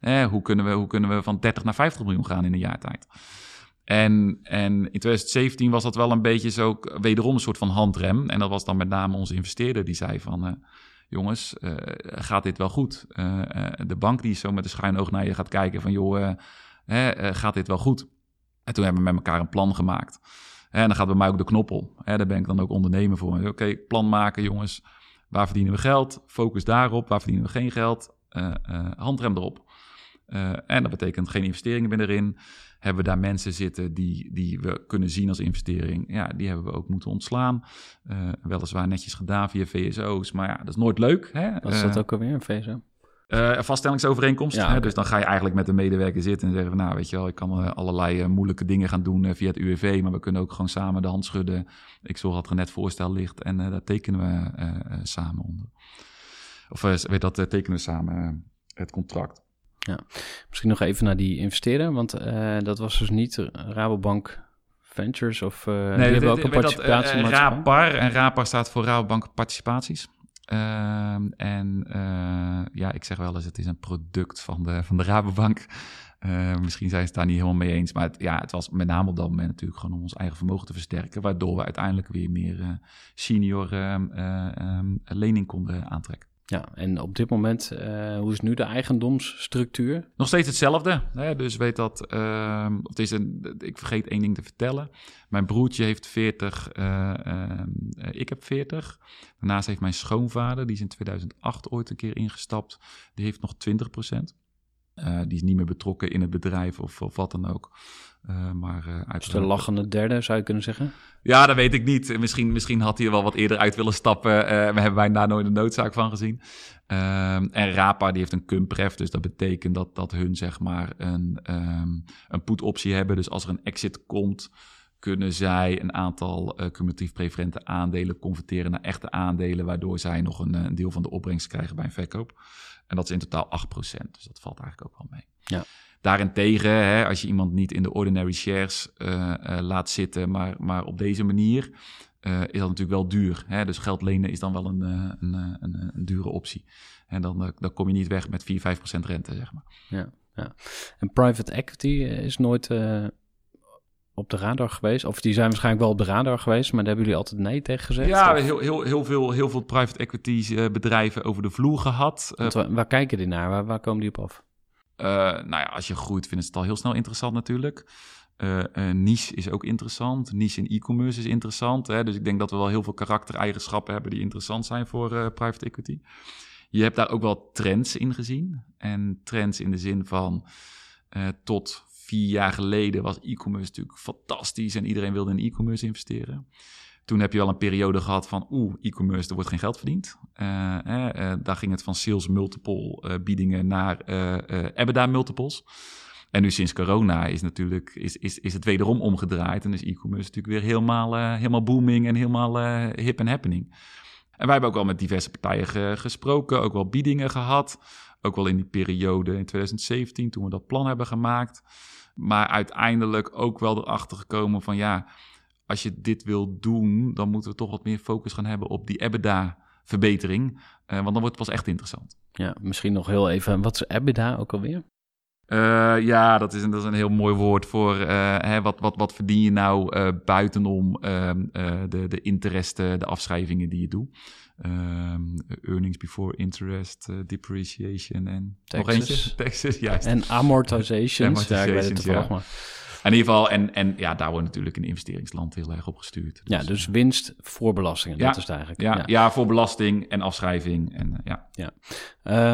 Eh, hoe, kunnen we, hoe kunnen we van 30 naar 50 miljoen gaan in een jaar tijd? En, en in 2017 was dat wel een beetje zo, wederom een soort van handrem. En dat was dan met name onze investeerder die zei van... Uh, jongens, uh, gaat dit wel goed? Uh, de bank die zo met een schuin oog naar je gaat kijken van... joh, gaat dit wel goed? En toen hebben we met elkaar een plan gemaakt. En dan gaat bij mij ook de knoppel. Daar ben ik dan ook ondernemer voor. Oké, plan maken jongens. Waar verdienen we geld? Focus daarop. Waar verdienen we geen geld? handrem erop. En dat betekent geen investeringen meer erin hebben we daar mensen zitten die, die we kunnen zien als investering. Ja, die hebben we ook moeten ontslaan. Uh, weliswaar netjes gedaan via VSO's, maar ja, dat is nooit leuk. Hè? Wat is dat uh, ook alweer, een VSO? Uh, een vaststellingsovereenkomst. Ja, hè? Dus dan ga je eigenlijk met de medewerker zitten en zeggen van... nou, weet je wel, ik kan allerlei moeilijke dingen gaan doen via het UWV... maar we kunnen ook gewoon samen de hand schudden. Ik zorg dat er net voorstel ligt en daar tekenen we samen onder. Of weet dat, tekenen we samen het contract. Ja, misschien nog even naar die investeren, want uh, dat was dus niet Rabobank Ventures of uh, nee, hebben ook een participatie. Uh, RAPAR en RAPAR staat voor Rabobank Participaties. Ehm, en ja, ik zeg wel eens, het is een product van de, van de Rabobank. misschien zijn ze het daar niet helemaal mee eens. Maar het, ja, het was met name op dat moment natuurlijk gewoon om ons eigen vermogen te versterken. Waardoor we uiteindelijk weer meer senior um, lening konden aantrekken. Ja, en op dit moment, uh, hoe is nu de eigendomsstructuur? Nog steeds hetzelfde. Hè? Dus weet dat, uh, het is ik vergeet één ding te vertellen. Mijn broertje heeft 40, uh, uh, ik heb 40. Daarnaast heeft mijn schoonvader, die is in 2008 ooit een keer ingestapt, die heeft nog 20 procent. Uh, die is niet meer betrokken in het bedrijf of, of wat dan ook. Uh, maar, uh, uit de lachende derde, zou je kunnen zeggen? Ja, dat weet ik niet. Misschien, misschien had hij er wel wat eerder uit willen stappen. Uh, we hebben wij daar nooit een noodzaak van gezien. Ehm, en Rapa die heeft een cumpref, dus dat betekent dat, dat hun zeg maar een, um, een put-optie hebben. Dus als er een exit komt, kunnen zij een aantal uh, cumulatief preferente aandelen converteren naar echte aandelen, waardoor zij nog een, een deel van de opbrengst krijgen bij een verkoop. En dat is in totaal 8%, dus dat valt eigenlijk ook wel mee. Ja. Daarentegen, hè, als je iemand niet in de ordinary shares uh, uh, laat zitten, maar, maar op deze manier, uh, is dat natuurlijk wel duur. Hè? Dus geld lenen is dan wel een, een, een, een dure optie. En dan, dan kom je niet weg met 4, 5 procent rente, zeg maar. Ja, ja. En private equity is nooit op de radar geweest? Of die zijn waarschijnlijk wel op de radar geweest, maar daar hebben jullie altijd nee tegen gezegd? Ja, heel, heel, heel, veel, heel veel private equity bedrijven over de vloer gehad. waar, waar, kijken die naar? Waar, waar komen die op af? Uh, nou ja, als je groeit, vinden ze het al heel snel interessant natuurlijk. Uh, niche is ook interessant. Niche in e-commerce is interessant. Hè? Dus ik denk dat we wel heel veel karaktereigenschappen hebben die interessant zijn voor private equity. Je hebt daar ook wel trends in gezien. En trends in de zin van tot vier jaar geleden was e-commerce natuurlijk fantastisch en iedereen wilde in e-commerce investeren. Toen heb je wel een periode gehad van, oeh, e-commerce, er wordt geen geld verdiend. Uh, uh, daar ging het van sales multiple uh, biedingen naar EBITDA multiples. En nu sinds corona is natuurlijk is, is, is het wederom omgedraaid. En is e-commerce natuurlijk weer helemaal, helemaal booming en helemaal hip en happening. En wij hebben ook wel met diverse partijen ge, gesproken, ook wel biedingen gehad. Ook wel in die periode in 2017, toen we dat plan hebben gemaakt. Maar uiteindelijk ook wel erachter gekomen van ja, als je dit wil doen, dan moeten we toch wat meer focus gaan hebben op die EBITDA-verbetering. Uh, want dan wordt het pas echt interessant. Ja, misschien nog heel even, wat is EBITDA ook alweer? Uh, ja, dat is, een, dat is een heel mooi woord voor uh, hè, wat, wat, wat verdien je nou uh, buitenom ehm, de, de interesten, de afschrijvingen die je doet. Um, earnings before interest, depreciation en Taxes. nog eentje. Taxes, juist. En amortizations, ja, ik weet het ja. maar. In ieder geval, en, en ja, daar wordt natuurlijk een investeringsland heel erg op gestuurd. Dus, ja, dus winst voor belastingen, ja, dat is het eigenlijk. Ja, ja. ja voor belasting en afschrijving. En, uh, ja. Ja.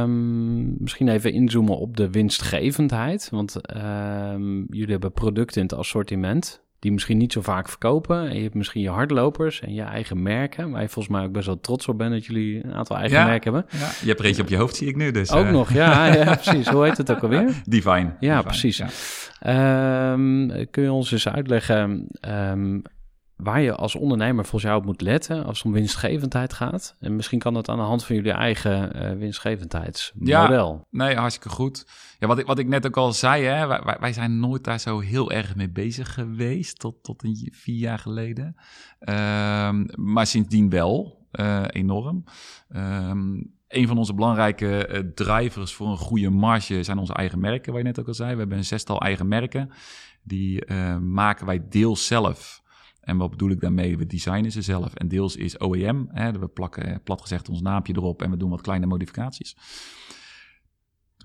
Um, misschien even inzoomen op de winstgevendheid. Want um, jullie hebben producten in het assortiment die misschien niet zo vaak verkopen. En je hebt misschien je hardlopers en je eigen merken, waar je volgens mij ook best wel trots op bent dat jullie een aantal eigen ja, merken hebben. Ja, je hebt er eentje op je hoofd, zie ik nu. Dus, ook uh. nog, ja, *laughs* ja, precies. Hoe heet het ook alweer? Divine. Ja, Divine, precies. Um, kun je ons eens uitleggen um, waar je als ondernemer volgens jou op moet letten als het om winstgevendheid gaat? En misschien kan dat aan de hand van jullie eigen uh, winstgevendheidsmodel. Ja, nee, hartstikke goed. Ja, wat ik, wat ik net ook al zei, hè, wij, wij zijn nooit daar zo heel erg mee bezig geweest, tot, tot een vier jaar geleden. Um, maar sindsdien wel. eh, enorm. Ehm, een van onze belangrijke eh, drivers voor een goede marge zijn onze eigen merken, waar je net ook al zei. We hebben een zestal eigen merken. Die maken wij deels zelf. En wat bedoel ik daarmee? We designen ze zelf. En deels is OEM. Hè, we plakken eh, plat gezegd ons naampje erop en we doen wat kleine modificaties.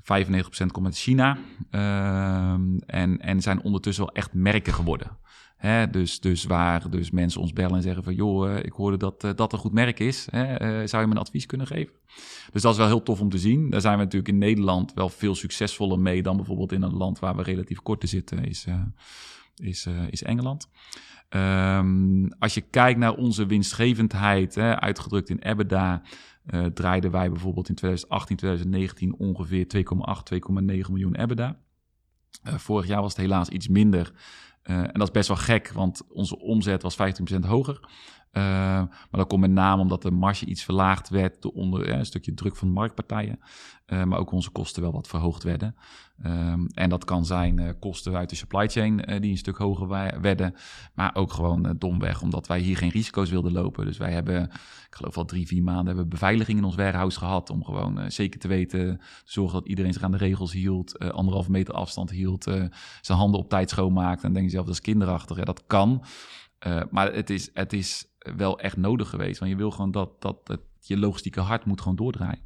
95% komt uit China. Ehm, en, en zijn ondertussen wel echt merken geworden. Dus, dus waar dus mensen ons bellen en zeggen van... joh, eh, ik hoorde dat eh, dat een goed merk is. Zou je me een advies kunnen geven? Dus dat is wel heel tof om te zien. Daar zijn we natuurlijk in Nederland wel veel succesvoller mee... dan bijvoorbeeld in een land waar we relatief kort te zitten, is, is, is Engeland. Ehm, als je kijkt naar onze winstgevendheid, hè, uitgedrukt in EBITDA... eh, draaiden wij bijvoorbeeld in 2018, 2019 ongeveer 2,8, 2,9 miljoen EBITDA. Eh, vorig jaar was het helaas iets minder. Eh, en dat is best wel gek, want onze omzet was 15% hoger. Eh, maar dat komt met name omdat de marge iets verlaagd werd door onder eh, een stukje druk van de marktpartijen. Eh, maar ook onze kosten wel wat verhoogd werden. Ehm, en dat kan zijn eh, kosten uit de supply chain eh, die een stuk hoger werden. Maar ook gewoon domweg, omdat wij hier geen risico's wilden lopen. Dus wij hebben, ik geloof al drie, vier maanden, hebben beveiliging in ons warehouse gehad. Om gewoon zeker te weten, te zorgen dat iedereen zich aan de regels hield. anderhalve meter afstand hield. zijn handen op tijd schoonmaakt. En denk je zelf, dat is kinderachtig. Ja, dat kan. Maar het is, het is wel echt nodig geweest. Want je wil gewoon dat, dat het, je logistieke hart moet gewoon doordraaien.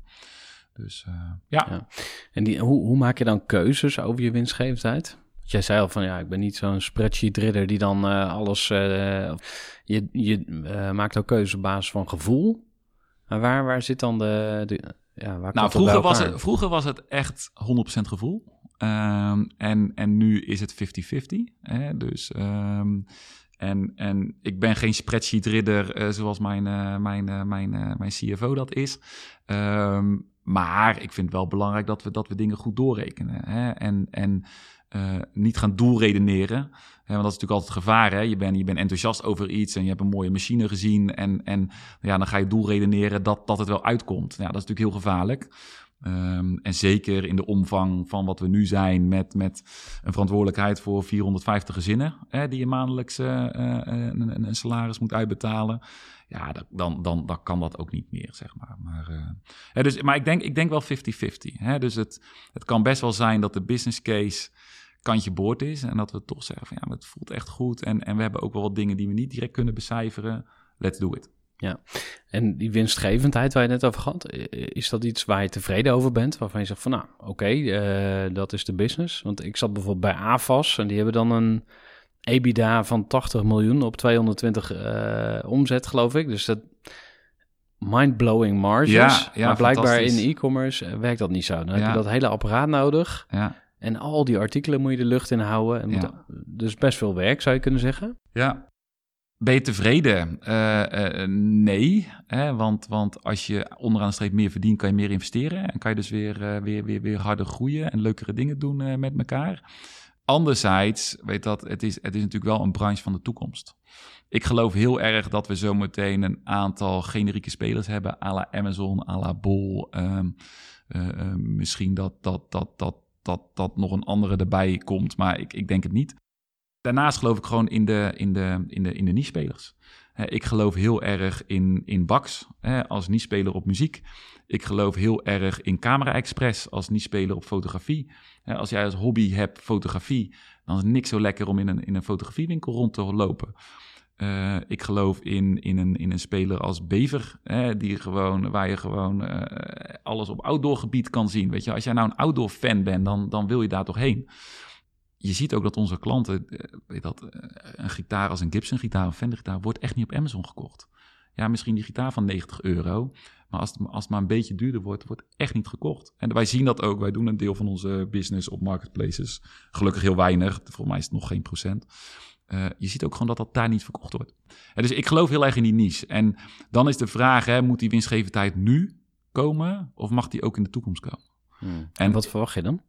Dus eh, ja. Ja. En die, hoe, hoe maak je dan keuzes over je winstgevendheid? Want Jij zei al van ja, ik ben niet zo'n spreadsheet ridder die dan eh, alles. eh, je je maakt ook keuzes op basis van gevoel. Maar waar, waar zit dan de. de ja, waar komt Nou, vroeger was, het, vroeger was het echt 100% gevoel. Ehm, en, en nu is het 50-50. hè, Dus, ehm, en, en ik ben geen spreadsheet-ridder eh, zoals mijn, eh, mijn, eh, mijn, mijn CFO dat is. Ehm, maar ik vind het wel belangrijk dat we, dat we dingen goed doorrekenen. Hè? En, en niet gaan doelredeneren. Hè, want dat is natuurlijk altijd gevaar. Hè? Je, bent, je bent enthousiast over iets en je hebt een mooie machine gezien. En, en ja, dan ga je doelredeneren dat, dat het wel uitkomt. Ja, dat is natuurlijk heel gevaarlijk. Ehm, en zeker in de omvang van wat we nu zijn, met, met een verantwoordelijkheid voor 450 gezinnen, hè, die je maandelijks eh, eh, een, een, een salaris moet uitbetalen. Ja, dat, dan, dan, dan kan dat ook niet meer, zeg maar. Maar, eh, hè, dus, maar ik, denk, ik denk wel 50-50. hè. Dus het, het kan best wel zijn dat de business case kantje boord is. En dat we toch zeggen van ja, het voelt echt goed. En, en we hebben ook wel wat dingen die we niet direct kunnen becijferen. Let's do it. En die winstgevendheid waar je net over had, is dat iets waar je tevreden over bent? Waarvan je zegt van nou, oké, eh, dat is de business. Want ik zat bijvoorbeeld bij AFAS en die hebben dan een EBITDA van 80 miljoen op 220 eh, omzet, geloof ik. Dus dat mind-blowing marges. Ja, ja, maar blijkbaar in e-commerce eh, werkt dat niet zo. Dan heb Ja. je dat hele apparaat nodig Ja. en al die artikelen moet je de lucht in houden. En moet- Ja. Dus best veel werk, zou je kunnen zeggen. Ja. Ben je tevreden? Eh, eh, nee, hè, want, want als je onderaan de streep meer verdient, kan je meer investeren. En kan je dus weer, eh, weer, weer, harder groeien en leukere dingen doen eh, met elkaar. Anderzijds, weet dat, het is, het is natuurlijk wel een branche van de toekomst. Ik geloof heel erg dat we zometeen een aantal generieke spelers hebben, à la Amazon, à la Bol. ehm, eh, eh, misschien dat, dat, dat, dat, dat, dat nog een andere erbij komt, maar ik, ik denk het niet. Daarnaast geloof ik gewoon in de, in de, in de, in de niche-spelers. Ik geloof heel erg in, in Bax als niche-speler op muziek. Ik geloof heel erg in Camera Express als niche-speler op fotografie. Als jij als hobby hebt fotografie, dan is het niks zo lekker om in een, in een fotografiewinkel rond te lopen. Eh, ik geloof in, in, een, in een speler als Bever, hè, die gewoon, waar je gewoon eh, alles op outdoor gebied kan zien. Weet je, als jij nou een outdoor fan bent, dan, dan wil je daar toch heen je ziet ook dat onze klanten, eh, weet dat, eh, een gitaar als een Gibson gitaar, een Fender gitaar, wordt echt niet op Amazon gekocht. Ja, misschien die gitaar van 90 euro, maar als het, als het maar een beetje duurder wordt, wordt echt niet gekocht. En wij zien dat ook, wij doen een deel van onze business op marketplaces. Gelukkig heel weinig, volgens mij is het nog geen procent. Eh, je ziet ook gewoon dat dat daar niet verkocht wordt. En dus ik geloof heel erg in die niche. En dan is de vraag, hè, moet die winstgevendheid nu komen of mag die ook in de toekomst komen? En En wat verwacht je dan?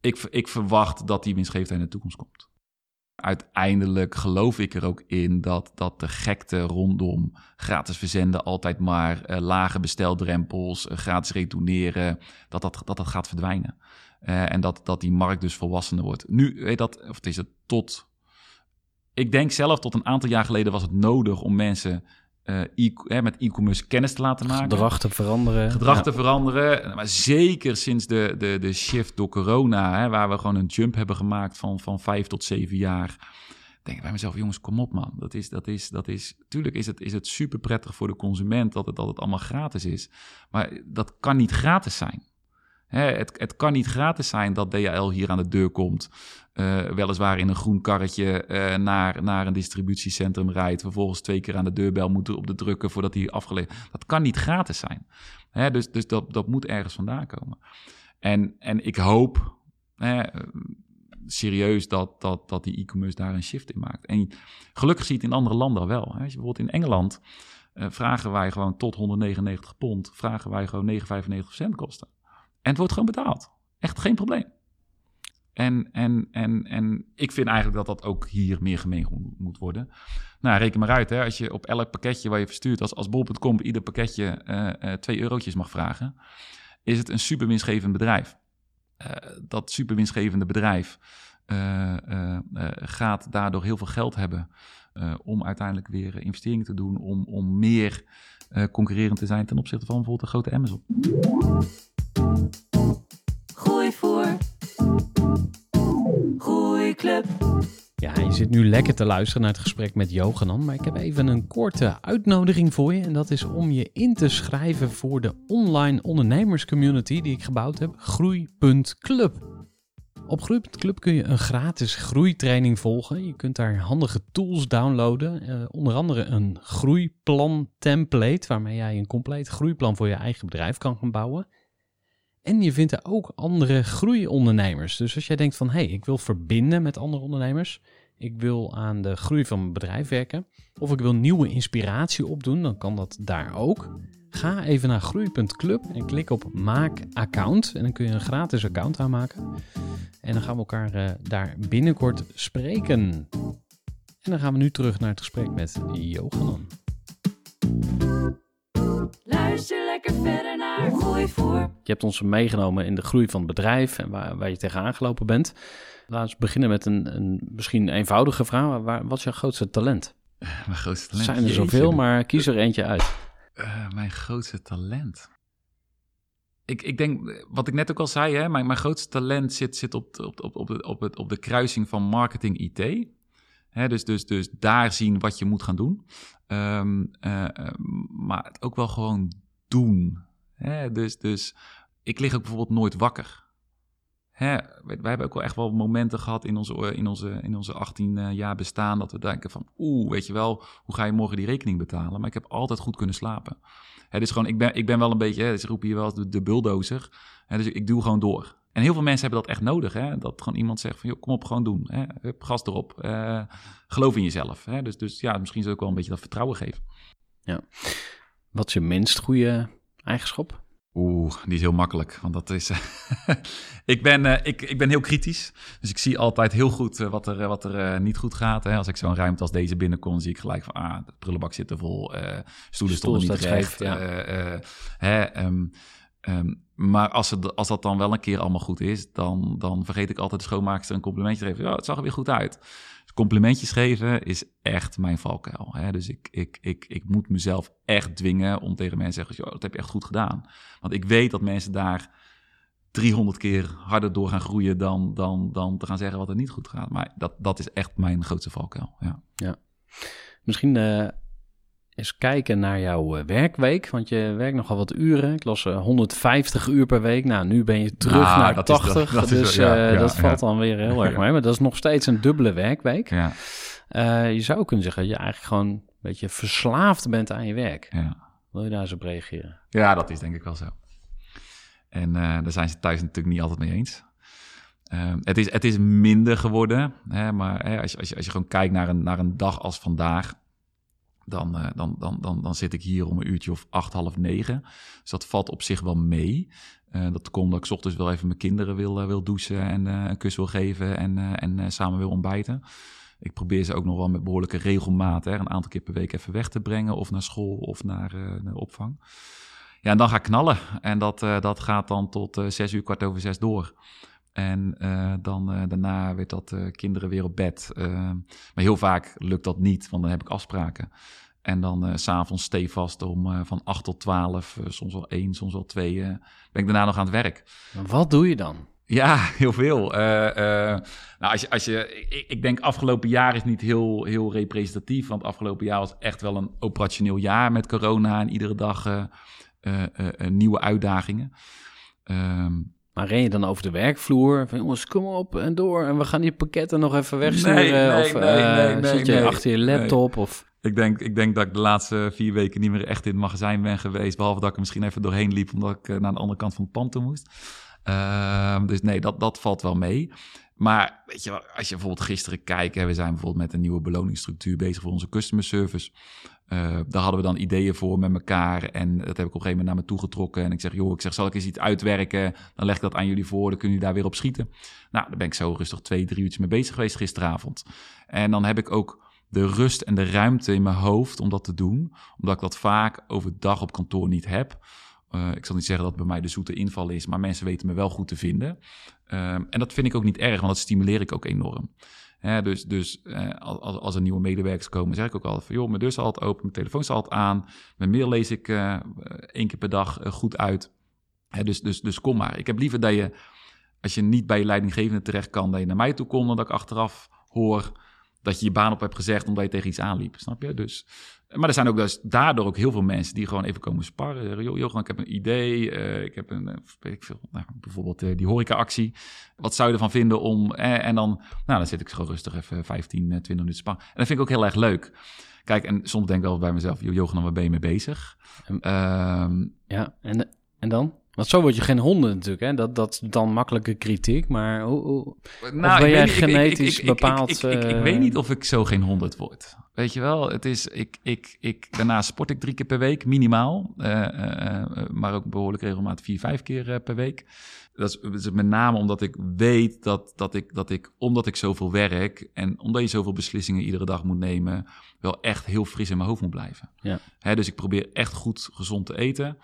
Ik, ik verwacht dat die winstgevendheid in de toekomst komt. Uiteindelijk geloof ik er ook in dat, dat de gekte rondom gratis verzenden altijd maar eh, lage besteldrempels, eh, gratis retourneren, dat dat, dat, dat gaat verdwijnen. Eh, en dat, dat die markt dus volwassener wordt. Nu, weet dat, of het is het tot. Ik denk zelf tot een aantal jaar geleden was het nodig om mensen eh, e hè, met e-commerce kennis te laten maken. Gedrag te veranderen. Gedrag Ja. te veranderen. Maar zeker sinds de, de, de shift door corona, hè, waar we gewoon een jump hebben gemaakt van, van vijf tot zeven jaar. Denk ik bij mezelf, jongens, kom op man. Dat is, dat is, dat is, tuurlijk is het, is het super prettig voor de consument dat het, dat het allemaal gratis is. Maar dat kan niet gratis zijn. Hè, het, het kan niet gratis zijn dat DHL hier aan de deur komt. eh, weliswaar in een groen karretje eh, naar, naar een distributiecentrum rijdt. Vervolgens twee keer aan de deurbel moet op de drukken voordat hij afgeleverd Dat kan niet gratis zijn. Hè, dus dus dat, dat moet ergens vandaan komen. En, en ik hoop hè, serieus dat, dat, dat die e-commerce daar een shift in maakt. En gelukkig zie je het in andere landen wel. Hè. Je bijvoorbeeld in Engeland eh, vragen wij gewoon tot 199 pond, vragen wij gewoon 9,95 cent kosten. En het wordt gewoon betaald. Echt geen probleem. En, en, en, en ik vind eigenlijk dat dat ook hier meer gemeen moet worden. Nou, reken maar uit. Hè. Als je op elk pakketje waar je verstuurt, als, als bol.com ieder pakketje eh eh 2 eurotjes mag vragen, is het een super winstgevend bedrijf. Eh, dat super winstgevende bedrijf gaat daardoor heel veel geld hebben om uiteindelijk weer investeringen te doen, om, om meer concurrerend te zijn ten opzichte van bijvoorbeeld de grote Amazon. Gooi voor. Groeiclub. Ja, je zit nu lekker te luisteren naar het gesprek met Johanan, maar ik heb even een korte uitnodiging voor je. En dat is om je in te schrijven voor de online ondernemerscommunity die ik gebouwd heb, Groei.club. Op Groei.club kun je een gratis groeitraining volgen. Je kunt daar handige tools downloaden, eh, onder andere een groeiplan template, waarmee jij een compleet groeiplan voor je eigen bedrijf kan gaan bouwen. En je vindt er ook andere groeiondernemers. Dus als jij denkt van, hé, hey, ik wil verbinden met andere ondernemers. Ik wil aan de groei van mijn bedrijf werken. Of ik wil nieuwe inspiratie opdoen, dan kan dat daar ook. Ga even naar groei.club en klik op maak account. En dan kun je een gratis account aanmaken. En dan gaan we elkaar eh, daar binnenkort spreken. En dan gaan we nu terug naar het gesprek met Johanan. Lekker verder naar. Je hebt ons meegenomen in de groei van het bedrijf en waar, waar je tegenaan gelopen bent. Laten we beginnen met een, een misschien eenvoudige vraag. Waar, wat is jouw grootste talent? Mijn grootste Er talent. zijn er Jeetje. zoveel, maar kies er eentje uit. Eh, mijn grootste talent. Ik, ik denk, wat ik net ook al zei, hè, mijn, mijn grootste talent zit, zit op, de- op, op, op, op, het, op de kruising van marketing IT. Hè, dus, dus, dus daar zien wat je moet gaan doen. Ehm, eh, eh, maar het ook wel gewoon doen. Hè, dus, dus ik lig ook bijvoorbeeld nooit wakker. Hè, wij, wij hebben ook wel echt wel momenten gehad in onze, in onze, in onze 18 eh, jaar bestaan... dat we denken van, oeh, weet je wel, hoe ga je morgen die rekening betalen? Maar ik heb altijd goed kunnen slapen. Hè, dus gewoon, ik ben, ik ben wel een beetje, hè, ze roepen hier wel eens de, de bulldozer. Hè, dus ik, ik doe gewoon door. En heel veel mensen hebben dat echt nodig. Hè? Dat gewoon iemand zegt van, joh, kom op, gewoon doen. Hè? Hup, gas erop. Eh, geloof in jezelf. Hè? Dus, dus ja, misschien zou ik wel een beetje dat vertrouwen geven. Wat is je minst goede eigenschap? Oeh, die is heel makkelijk. Want dat is. *laughs* ik, ben, eh, ik, ik ben heel kritisch. Dus ik zie altijd heel goed eh, wat er, eh, wat er eh, niet goed gaat. Hè. Als ik zo'n ruimte als deze binnenkom, zie ik gelijk van. Ah, de prullenbak zit er vol. eh stoelen Stoel stonden niet recht. ja. eh, eh, hè, ehm, ehm, maar als, het, als dat dan wel een keer allemaal goed is, dan, dan vergeet ik altijd de schoonmaakster een complimentje te geven. Ja, het zag er weer goed uit. Complimentjes geven is echt mijn valkuil. Hè? Dus ik, ik, ik, ik moet mezelf echt dwingen om tegen mensen te zeggen: "Joh, dat heb je echt goed gedaan. Want ik weet dat mensen daar 300 keer harder door gaan groeien dan, dan, dan te gaan zeggen wat er niet goed gaat. Maar dat, dat is echt mijn grootste valkuil. Ja. Misschien eh, eens kijken naar jouw eh, werkweek, want je werkt nogal wat uren. Ik las eh, 150 uur per week. Nou, nu ben je terug Nou, naar dat is 80, wel- dat is dus wel- ja, eh, ja, dat ja. valt dan weer heel erg mee. Maar dat is nog steeds een dubbele werkweek. Ja, Eh, je zou kunnen zeggen dat je eigenlijk gewoon een beetje verslaafd bent aan je werk. ja. Wil je daar eens op reageren? ja, dat is denk ik wel zo. En eh, daar zijn ze thuis natuurlijk niet altijd mee eens. Ehm, het, is, het is minder geworden, hè, maar hè, als, je, als, je, als je gewoon kijkt naar een, naar een dag als vandaag, dan, eh, dan, dan, dan, dan zit ik hier om een uurtje of acht, half negen. Dus dat valt op zich wel mee. Eh, dat komt dat ik ochtends wel even mijn kinderen wil, eh, wil douchen en een kus wil geven en, en samen wil ontbijten. Ik probeer ze ook nog wel met behoorlijke regelmaat, hè, een aantal keer per week even weg te brengen, of naar school of naar, opvang. Ja, en dan ga ik knallen. En dat, dat gaat dan tot zes uur, kwart over zes door. En eh, dan eh, daarna weet dat eh, kinderen weer op bed. Eh, maar heel vaak lukt dat niet, want dan heb ik afspraken. En dan s s'avonds stevast om van 8 tot 12, eh, soms wel 1, soms wel 2, ben ik daarna nog aan het werk. Wat doe je dan? Ja, *laughs* heel veel. Nou, als je, als je, ik, ik denk afgelopen jaar is niet heel, heel representatief. Want afgelopen jaar was echt wel een operationeel jaar met corona en iedere dag nieuwe uitdagingen. Ehm, Maar ren je dan over de werkvloer? Van, jongens, kom op en door. En we gaan die pakketten nog even wegsturen. Nee, nee, of nee, eh, zit je achter je laptop? Of... ik, denk, ik denk dat ik de laatste vier weken niet meer echt in het magazijn ben geweest. Behalve dat ik er misschien even doorheen liep, omdat ik eh, naar de andere kant van het pand toe moest. Ehm, dus nee, dat, dat valt wel mee. Maar weet je, als je bijvoorbeeld gisteren kijkt, hè, we zijn bijvoorbeeld met een nieuwe beloningsstructuur bezig voor onze customer service. Eh, daar hadden we dan ideeën voor met elkaar. En dat heb ik op een gegeven moment naar me toe getrokken. En ik zeg, joh, ik zeg, zal ik eens iets uitwerken? Dan leg ik dat aan jullie voor, dan kunnen jullie daar weer op schieten. Nou, daar ben ik zo rustig twee, drie uurtjes mee bezig geweest gisteravond. En dan heb ik ook de rust en de ruimte in mijn hoofd om dat te doen. Omdat ik dat vaak overdag op kantoor niet heb. Eh, ik zal niet zeggen dat het bij mij de zoete inval is, maar mensen weten me wel goed te vinden. Ehm, en dat vind ik ook niet erg, want dat stimuleer ik ook enorm. Dus dus eh, als, als er nieuwe medewerkers komen, zeg ik ook altijd van... joh, mijn deur is altijd open, mijn telefoon is altijd aan. Mijn mail lees ik eh, één keer per dag eh, goed uit. Dus, dus, dus kom maar. Ik heb liever dat je, als je niet bij je leidinggevende terecht kan... dat je naar mij toe komt, dan dat ik achteraf hoor dat je je baan op hebt gezegd... omdat je tegen iets aanliep, snap je? Dus, maar er zijn ook dus daardoor ook heel veel mensen die gewoon even komen sparren. Zeggen, joh, Johan, ik heb een idee. eh, ik heb een, eh, weet ik veel, nou, bijvoorbeeld eh, die horeca-actie. Wat zou je ervan vinden om... eh, en dan, nou, dan zit ik gewoon rustig even 15, eh, 20 minuten sparren. En dat vind ik ook heel erg leuk. Kijk, en soms denk ik wel bij mezelf... joh, Johan, waar ben je mee bezig? En- Ehm, Ja, en, en dan? Want zo word je geen honden natuurlijk, hè? Dat, dat is dan makkelijke kritiek, maar hoe, hoe- Nou, ben jij niet, genetisch ik- ik- ik- bepaald, Ik, eh, weet niet of ik zo geen honderd word. Weet je wel, het is, ik, ik, ik, daarna sport ik drie keer per week, minimaal. Eh, eh, maar ook behoorlijk regelmatig vier, vijf keer per week. Dat is, dat is met name omdat ik weet dat, dat, ik, dat ik, omdat ik zoveel werk... en omdat je zoveel beslissingen iedere dag moet nemen... wel echt heel fris in mijn hoofd moet blijven. Ja. Hè, dus ik probeer echt goed gezond te eten...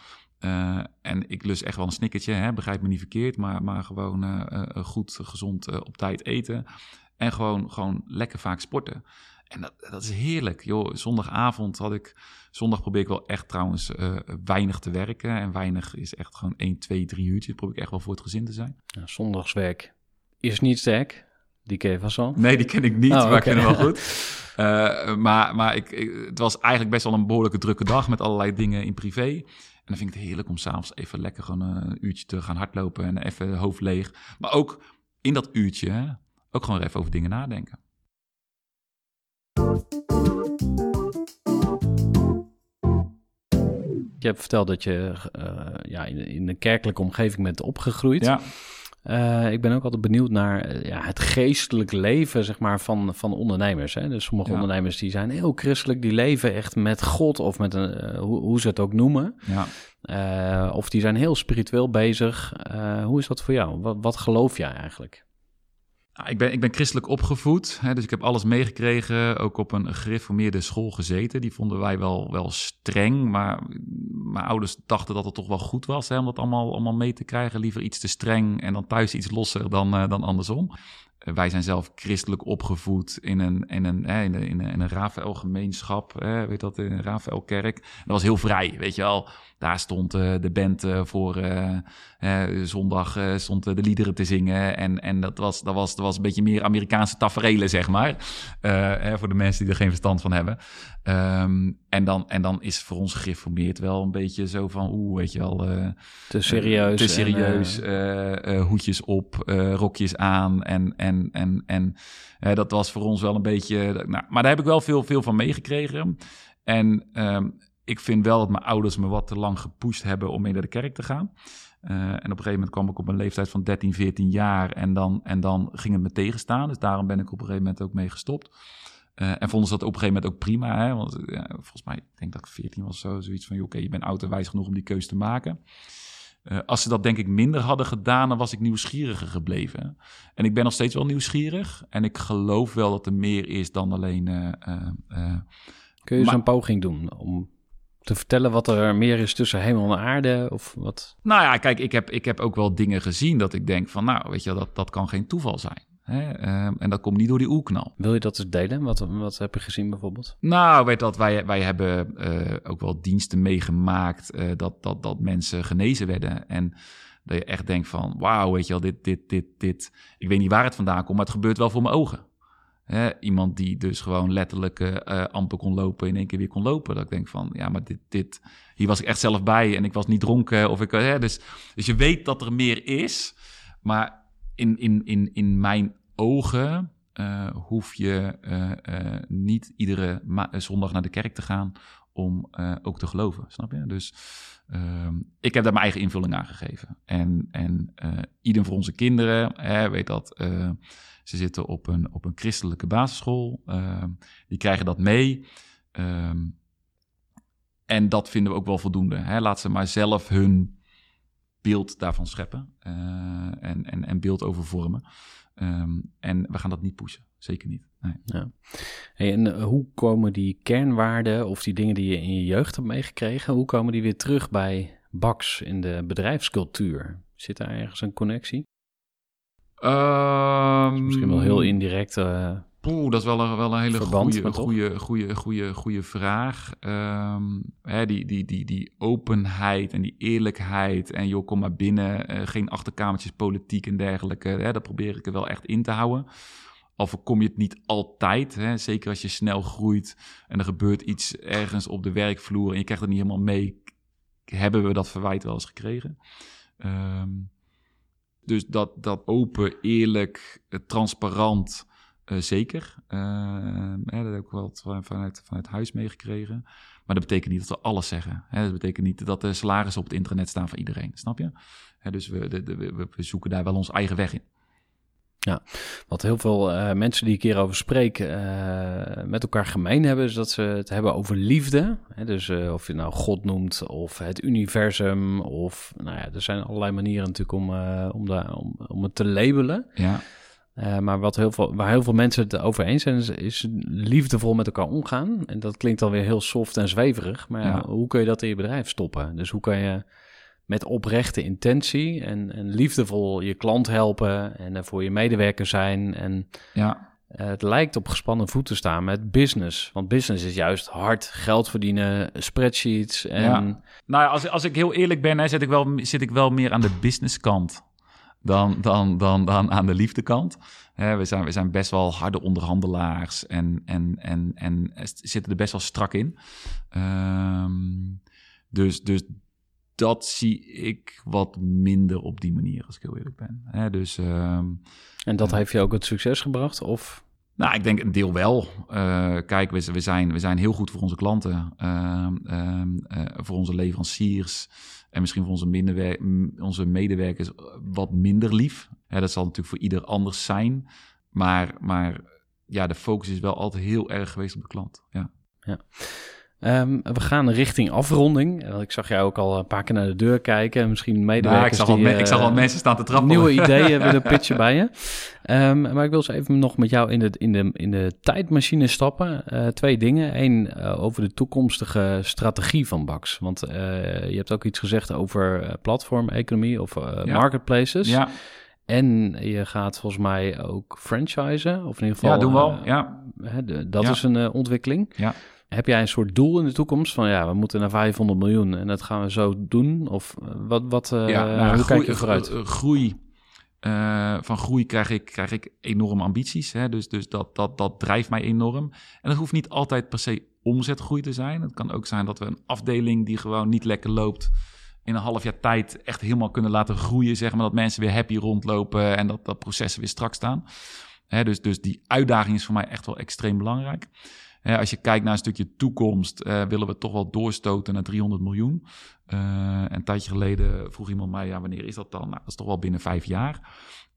Eh, en ik lust echt wel een snickertje, hè? begrijp me niet verkeerd, maar, maar gewoon eh, eh, goed, gezond op tijd eten. En gewoon, gewoon lekker vaak sporten. En dat, dat is heerlijk. Joh, zondagavond had ik. Zondag probeer ik wel echt trouwens weinig te werken. En weinig is echt gewoon 1, 2, 3 uurtjes. Probeer ik echt wel voor het gezin te zijn. ja, zondagswerk is niet sterk. Die ken je vast al. Nee, die ken ik niet, Oh, maar ik oké. ken hem wel goed. *laughs* Maar maar ik, ik- het was eigenlijk best wel een behoorlijke drukke dag met allerlei dingen in privé. En dan vind ik het heerlijk om s'avonds even lekker gewoon een uurtje te gaan hardlopen en even hoofd leeg. Maar ook in dat uurtje hè, ook gewoon even over dingen nadenken. Je hebt verteld dat je eh, ja, in, in een kerkelijke omgeving bent opgegroeid. Ja, Eh, ik ben ook altijd benieuwd naar eh, ja, het geestelijk leven zeg maar, van, van ondernemers. Hè? Dus sommige Ja. ondernemers die zijn heel christelijk, die leven echt met God of met een, eh, hoe, hoe ze het ook noemen. ja. Of die zijn heel spiritueel bezig. Hoe is dat voor jou? Wat, wat geloof jij eigenlijk? Nou, ik, ben, ik ben christelijk opgevoed, hè, dus ik heb alles meegekregen. Ook op een gereformeerde school gezeten. Die vonden wij wel, wel streng, maar mijn ouders dachten dat het toch wel goed was hè, om dat allemaal, allemaal mee te krijgen. Liever iets te streng en dan thuis iets losser dan, eh, dan andersom. Eh, wij zijn zelf christelijk opgevoed in een, in een, in een, in een, in een Rafael-gemeenschap, weet dat, in een Rafael-kerk. Dat was heel vrij, weet je wel. Daar stond eh, de band voor zondag eh, stond eh, de liederen te zingen. En, en dat, was, dat, was, dat was een beetje meer Amerikaanse taferelen, zeg maar. Eh, hè, voor de mensen die er geen verstand van hebben. Ehm, en, dan, en dan is voor ons gereformeerd wel een beetje zo van... Oeh, weet je wel... eh, Te serieus. te serieus, eh, eh, eh, hoedjes op, eh, rokjes aan. En, en, en, en eh, dat was voor ons wel een beetje. Nou, maar daar heb ik wel veel, veel van meegekregen. En ehm, ik vind wel dat mijn ouders me wat te lang gepusht hebben om mee naar de kerk te gaan. Eh, en op een gegeven moment kwam ik op een leeftijd van 13, 14 jaar. En dan, en dan ging het me tegenstaan. Dus daarom ben ik op een gegeven moment ook mee gestopt. Eh, en vonden ze dat op een gegeven moment ook prima. Hè? Want ja, volgens mij, ik denk dat ik 14 was zo, zoiets van: oké, je bent oud en wijs genoeg om die keuze te maken. Eh, als ze dat denk ik minder hadden gedaan, dan was ik nieuwsgieriger gebleven. En ik ben nog steeds wel nieuwsgierig. En ik geloof wel dat er meer is dan alleen. Kun je zo'n poging doen om te vertellen wat er meer is tussen hemel en aarde? Of wat? Nou ja, kijk, ik heb, ik heb ook wel dingen gezien dat ik denk van, nou, weet je, dat, dat kan geen toeval zijn. Hè? Ehm, en dat komt niet door die oerknal. Wil je dat eens delen? Wat, wat heb je gezien bijvoorbeeld? Nou, weet dat, wij, wij hebben eh, ook wel diensten meegemaakt eh, dat, dat, dat mensen genezen werden. En dat je echt denkt van, wauw, weet je wel, dit, dit, dit, dit. Ik weet niet waar het vandaan komt, maar het gebeurt wel voor mijn ogen. Hè, iemand die dus gewoon letterlijk uh, amper kon lopen, in één keer weer kon lopen. Dat ik denk van, ja, maar dit, dit, hier was ik echt zelf bij en ik was niet dronken. Of ik, hè, dus, dus je weet dat er meer is, maar in, in, in, in mijn ogen uh, hoef je uh, niet iedere zondag naar de kerk te gaan om ook te geloven, snap je? Dus ehm, ik heb daar mijn eigen invulling aan gegeven. En, en ieder voor onze kinderen, hè, weet dat ze zitten op een, op een christelijke basisschool. Ehm, die krijgen dat mee. Ehm, en dat vinden we ook wel voldoende. Hè? Laat ze maar zelf hun beeld daarvan scheppen. Uh, en, en, en beeld over vormen. Um, en we gaan dat niet pushen. Zeker niet. Nee. Ja. En eh, hoe komen die kernwaarden of die dingen die je in je jeugd hebt meegekregen, hoe komen die weer terug bij Bax in de bedrijfscultuur? Zit daar ergens een connectie? Um, misschien wel heel indirect. Uh, Poeh, dat is wel een, wel een hele goede, goede, goede, goede, goede vraag. Um, hè, die, die, die, die openheid en die eerlijkheid. En joh, kom maar binnen. Uh, geen achterkamertjes politiek en dergelijke. Hè, dat probeer ik er wel echt in te houden. Al voorkom je het niet altijd. Hè, zeker als je snel groeit en er gebeurt iets ergens op de werkvloer. En je krijgt het niet helemaal mee. Hebben we dat verwijt wel eens gekregen. Um, dus dat, dat open, eerlijk, eh, transparant, uh, zeker. Uh, dat heb ik wel vanuit, vanuit huis meegekregen. Maar dat betekent niet dat we alles zeggen. Hè? Dat betekent niet dat de salarissen op het internet staan voor iedereen. Snap je? Hè, dus we, de, we, we zoeken daar wel ons eigen weg in. Ja, wat heel veel uh, mensen die ik hierover spreek uh, met elkaar gemeen hebben, is dat ze het hebben over liefde. Hè, dus uh, of je nou God noemt of het universum, of nou ja, er zijn allerlei manieren natuurlijk om, om, de, om, om het te labelen. Ja. maar wat heel veel, waar heel veel mensen het over eens zijn, is, is, liefdevol met elkaar omgaan. En dat klinkt alweer heel soft en zweverig, maar ja. hoe kun je dat in je bedrijf stoppen? Dus hoe kan je met oprechte intentie en, en liefdevol je klant helpen en er voor je medewerker zijn. En ja. Uh, het lijkt op gespannen voeten staan met business. Want business is juist hard geld verdienen, spreadsheets. En... Ja. Nou ja, als, als ik heel eerlijk ben, hè, zit, ik wel, zit ik wel meer aan de businesskant dan, dan, dan, dan aan de liefdekant. Hè, we, zijn, we zijn best wel harde onderhandelaars en, en, en, en zitten er best wel strak in. Um, dus, dus dat zie ik wat minder op die manier, als ik heel eerlijk ben. Hè, dus, um, en dat heeft je ook het succes gebracht? Of? Nou, ik denk een deel wel. Uh, kijk, we, we, zijn, we zijn heel goed voor onze klanten, uh, uh, voor onze leveranciers en misschien voor onze, onze medewerkers wat minder lief. Dat zal natuurlijk voor ieder anders zijn. Maar, maar ja, de focus is wel altijd heel erg geweest op de klant. Ja. ja. Um, we gaan richting afronding. Ik zag jou ook al een paar keer naar de deur kijken. Misschien medewerkers nou, ik, zag al, ik zag al mensen staan te trappen. Nieuwe ideeën willen *laughs* pitchen bij je. Um, maar ik wil eens even nog met jou in de, in de, in de tijdmachine stappen. Uh, twee dingen. Eén, uh, over de toekomstige strategie van Bax. Want je hebt ook iets gezegd over platformeconomie of ja. marketplaces. Ja. En je gaat volgens mij ook franchisen. Of in ieder geval. Ja, doen we al. Ja. dat ja. is een ontwikkeling. Ja. Heb jij een soort doel in de toekomst van ja, we moeten naar 500 miljoen en dat gaan we zo doen? Of eh, wat, wat uh, ja, nou, hoe groei, kijk je vooruit? Groei, uh, van groei krijg ik, krijg ik enorme ambities. Hè? Dus, dus dat, dat, dat drijft mij enorm. En dat hoeft niet altijd per se omzetgroei te zijn. Het kan ook zijn dat we een afdeling die gewoon niet lekker loopt in een half jaar tijd echt helemaal kunnen laten groeien. Zeg maar dat mensen weer happy rondlopen en dat, dat processen weer strak staan. Hè, dus, dus die uitdaging is voor mij echt wel extreem belangrijk als je kijkt naar een stukje toekomst, uh, willen we toch wel doorstoten naar 300 miljoen. Uh, een tijdje geleden vroeg iemand mij, ja, wanneer is dat dan? Nou, dat is toch wel binnen vijf jaar.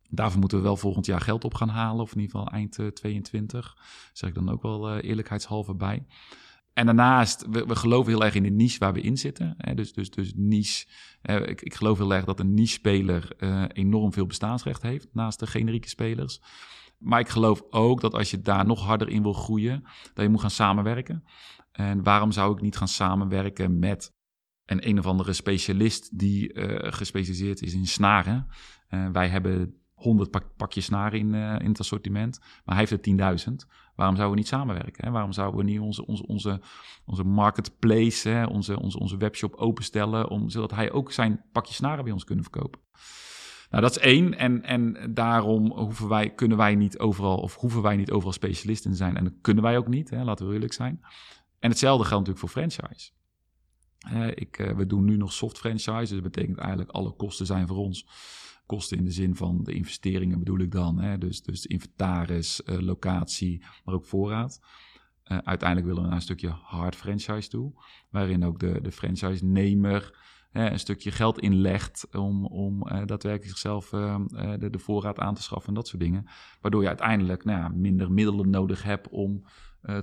Daarvoor moeten we wel volgend jaar geld op gaan halen, of in ieder geval eind 22. Uh, zeg ik dan ook wel eerlijkheidshalve bij. En daarnaast, we, we, geloven heel erg in de niche waar we in zitten. Hè? Dus, dus, dus niche. ik, ik geloof heel erg dat een niche-speler enorm veel bestaansrecht heeft naast de generieke spelers. Maar ik geloof ook dat als je daar nog harder in wil groeien, dat je moet gaan samenwerken. En waarom zou ik niet gaan samenwerken met een een of andere specialist die uh, gespecialiseerd is in snaren? Uh, wij hebben 100 pak, pakjes snaren in, eh, in het assortiment, maar hij heeft er 10.000. Waarom zouden we niet samenwerken? Hè? Waarom zouden we niet onze, onze, onze, onze marketplace, hè? Onze, onze, onze webshop openstellen, om, zodat hij ook zijn pakje snaren bij ons kunnen verkopen? Nou, dat is één. En, en daarom hoeven wij, kunnen wij niet overal, of hoeven wij niet overal specialisten te zijn. En dat kunnen wij ook niet, hè? laten we eerlijk zijn. En hetzelfde geldt natuurlijk voor franchise. Ik, uh, we doen nu nog soft franchise, dus dat betekent eigenlijk alle kosten zijn voor ons. Kosten in de zin van de investeringen bedoel ik dan. Hè? Dus, dus inventaris, uh, locatie, maar ook voorraad. uiteindelijk willen we naar een stukje hard franchise toe, waarin ook de, de franchise-nemer een stukje geld inlegt om, om daadwerkelijk zichzelf de, de voorraad aan te schaffen en dat soort dingen. Waardoor je uiteindelijk nou ja, minder middelen nodig hebt om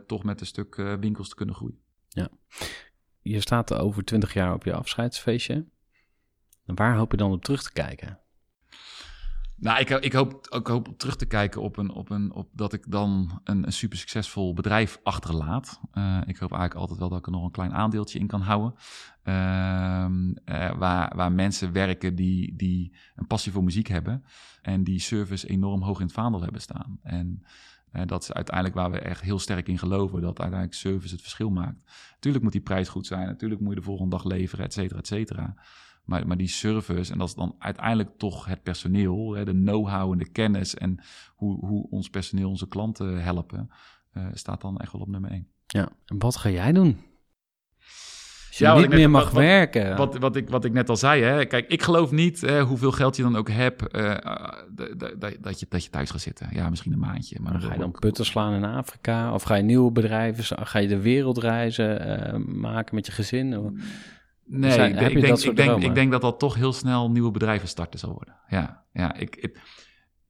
toch met een stuk winkels te kunnen groeien. Ja, je staat over twintig jaar op je afscheidsfeestje. Waar hoop je dan op terug te kijken? Nou, ik, ik, hoop, ik hoop terug te kijken op, een, op, een, op dat ik dan een, een super succesvol bedrijf achterlaat. Uh, ik hoop eigenlijk altijd wel dat ik er nog een klein aandeeltje in kan houden. Uh, uh, waar, waar mensen werken die, die een passie voor muziek hebben. En die service enorm hoog in het vaandel hebben staan. En en dat is uiteindelijk waar we echt heel sterk in geloven, dat uiteindelijk service het verschil maakt. Natuurlijk moet die prijs goed zijn, natuurlijk moet je de volgende dag leveren, et cetera, et cetera. Maar, maar die service, en dat is dan uiteindelijk toch het personeel, hè, de know-how en de kennis en hoe, hoe ons personeel onze klanten helpen, uh, staat dan echt wel op nummer één. Ja, en wat ga jij doen? Als je ja, niet meer mag wat, werken. Wat, wat, ik, wat ik net al zei, hè. kijk, ik geloof niet hè, hoeveel geld je dan ook hebt, uh, dat, je, dat je thuis gaat zitten. Ja, misschien een maandje. Maar dan ga je dan putten slaan in Afrika? Of ga je nieuwe bedrijven, ga je de wereldreizen uh, maken met je gezin? Nee, zijn, ik, ik, denk, ik, denk, ik denk dat dat toch heel snel nieuwe bedrijven starten zal worden. Ja, ja ik, ik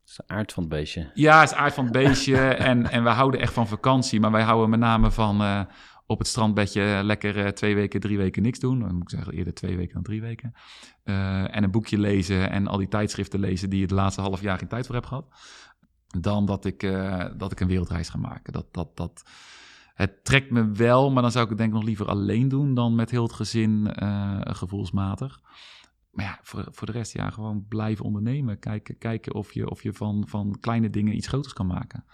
is de aard van het beestje. Ja, het is aard van het beestje. *laughs* en, en we houden echt van vakantie. Maar wij houden met name van uh, op het strandbedje lekker uh, twee weken, drie weken niks doen. Dan moet ik zeggen eerder twee weken dan drie weken. Uh, en een boekje lezen en al die tijdschriften lezen die je de laatste half jaar geen tijd voor hebt gehad. Dan dat ik, uh, dat ik een wereldreis ga maken. Dat, dat, dat, het trekt me wel, maar dan zou ik het denk ik nog liever alleen doen dan met heel het gezin gevoelsmatig. Maar ja, voor, voor de rest, ja, gewoon blijven ondernemen. Kijken, kijken of je, of je van, van kleine dingen iets groters kan maken.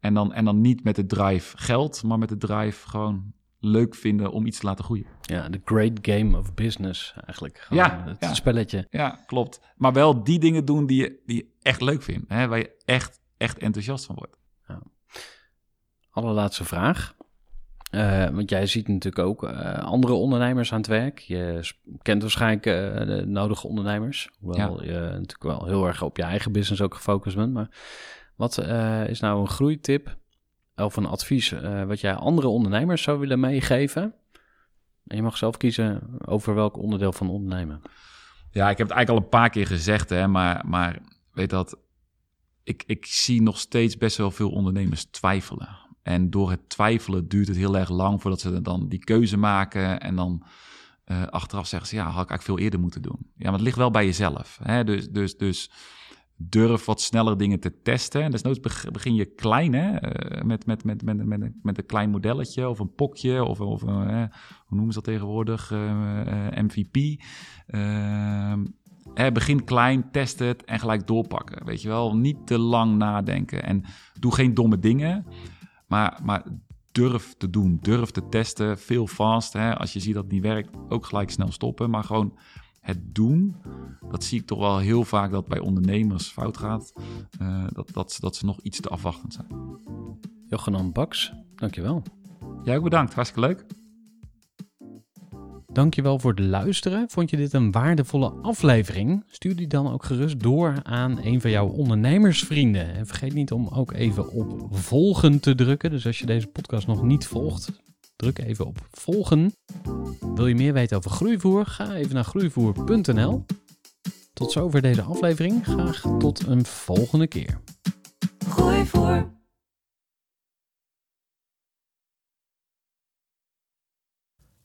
En dan, en dan niet met de drive geld, maar met de drive gewoon leuk vinden om iets te laten groeien. Ja, de great game of business eigenlijk. Gewoon ja, het ja. spelletje. Ja, klopt. Maar wel die dingen doen die je, die je echt leuk vindt. Hè, waar je echt, echt enthousiast van wordt. Ja. Allerlaatste vraag. Uh, want jij ziet natuurlijk ook uh, andere ondernemers aan het werk. Je kent waarschijnlijk uh, de nodige ondernemers. Hoewel ja. je natuurlijk wel heel erg op je eigen business ook gefocust bent. Maar wat is nou een groeitip of een advies wat jij andere ondernemers zou willen meegeven? En je mag zelf kiezen over welk onderdeel van ondernemen. Ja, ik heb het eigenlijk al een paar keer gezegd, hè, maar, maar weet dat, ik, ik zie nog steeds best wel veel ondernemers twijfelen. En door het twijfelen duurt het heel erg lang voordat ze dan die keuze maken. En dan uh, achteraf zeggen ze, ja, had ik eigenlijk veel eerder moeten doen. Ja, maar het ligt wel bij jezelf. Hè? Dus, dus, dus durf wat sneller dingen te testen. Dus nooit begin je klein, hè? Uh, met, met, met, met, met, met een klein modelletje of een pokje of, of uh, hoe noemen ze dat tegenwoordig? MVP. Ehm, begin klein, test het en gelijk doorpakken. Weet je wel, niet te lang nadenken. En doe geen domme dingen. Maar, maar durf te doen, durf te testen, veel fast. Hè. Als je ziet dat het niet werkt, ook gelijk snel stoppen. Maar gewoon het doen, dat zie ik toch wel heel vaak dat bij ondernemers fout gaat. Uh, dat, dat, dat ze nog iets te afwachtend zijn. Jochenan Baks, dankjewel. Jij ook bedankt, hartstikke leuk. Dankjewel voor het luisteren. Vond je dit een waardevolle aflevering? Stuur die dan ook gerust door aan een van jouw ondernemersvrienden. En vergeet niet om ook even op volgen te drukken. Dus als je deze podcast nog niet volgt, druk even op volgen. Wil je meer weten over groeivoer? Ga even naar groeivoer.nl. Tot zover deze aflevering. Graag tot een volgende keer. Groeivoer.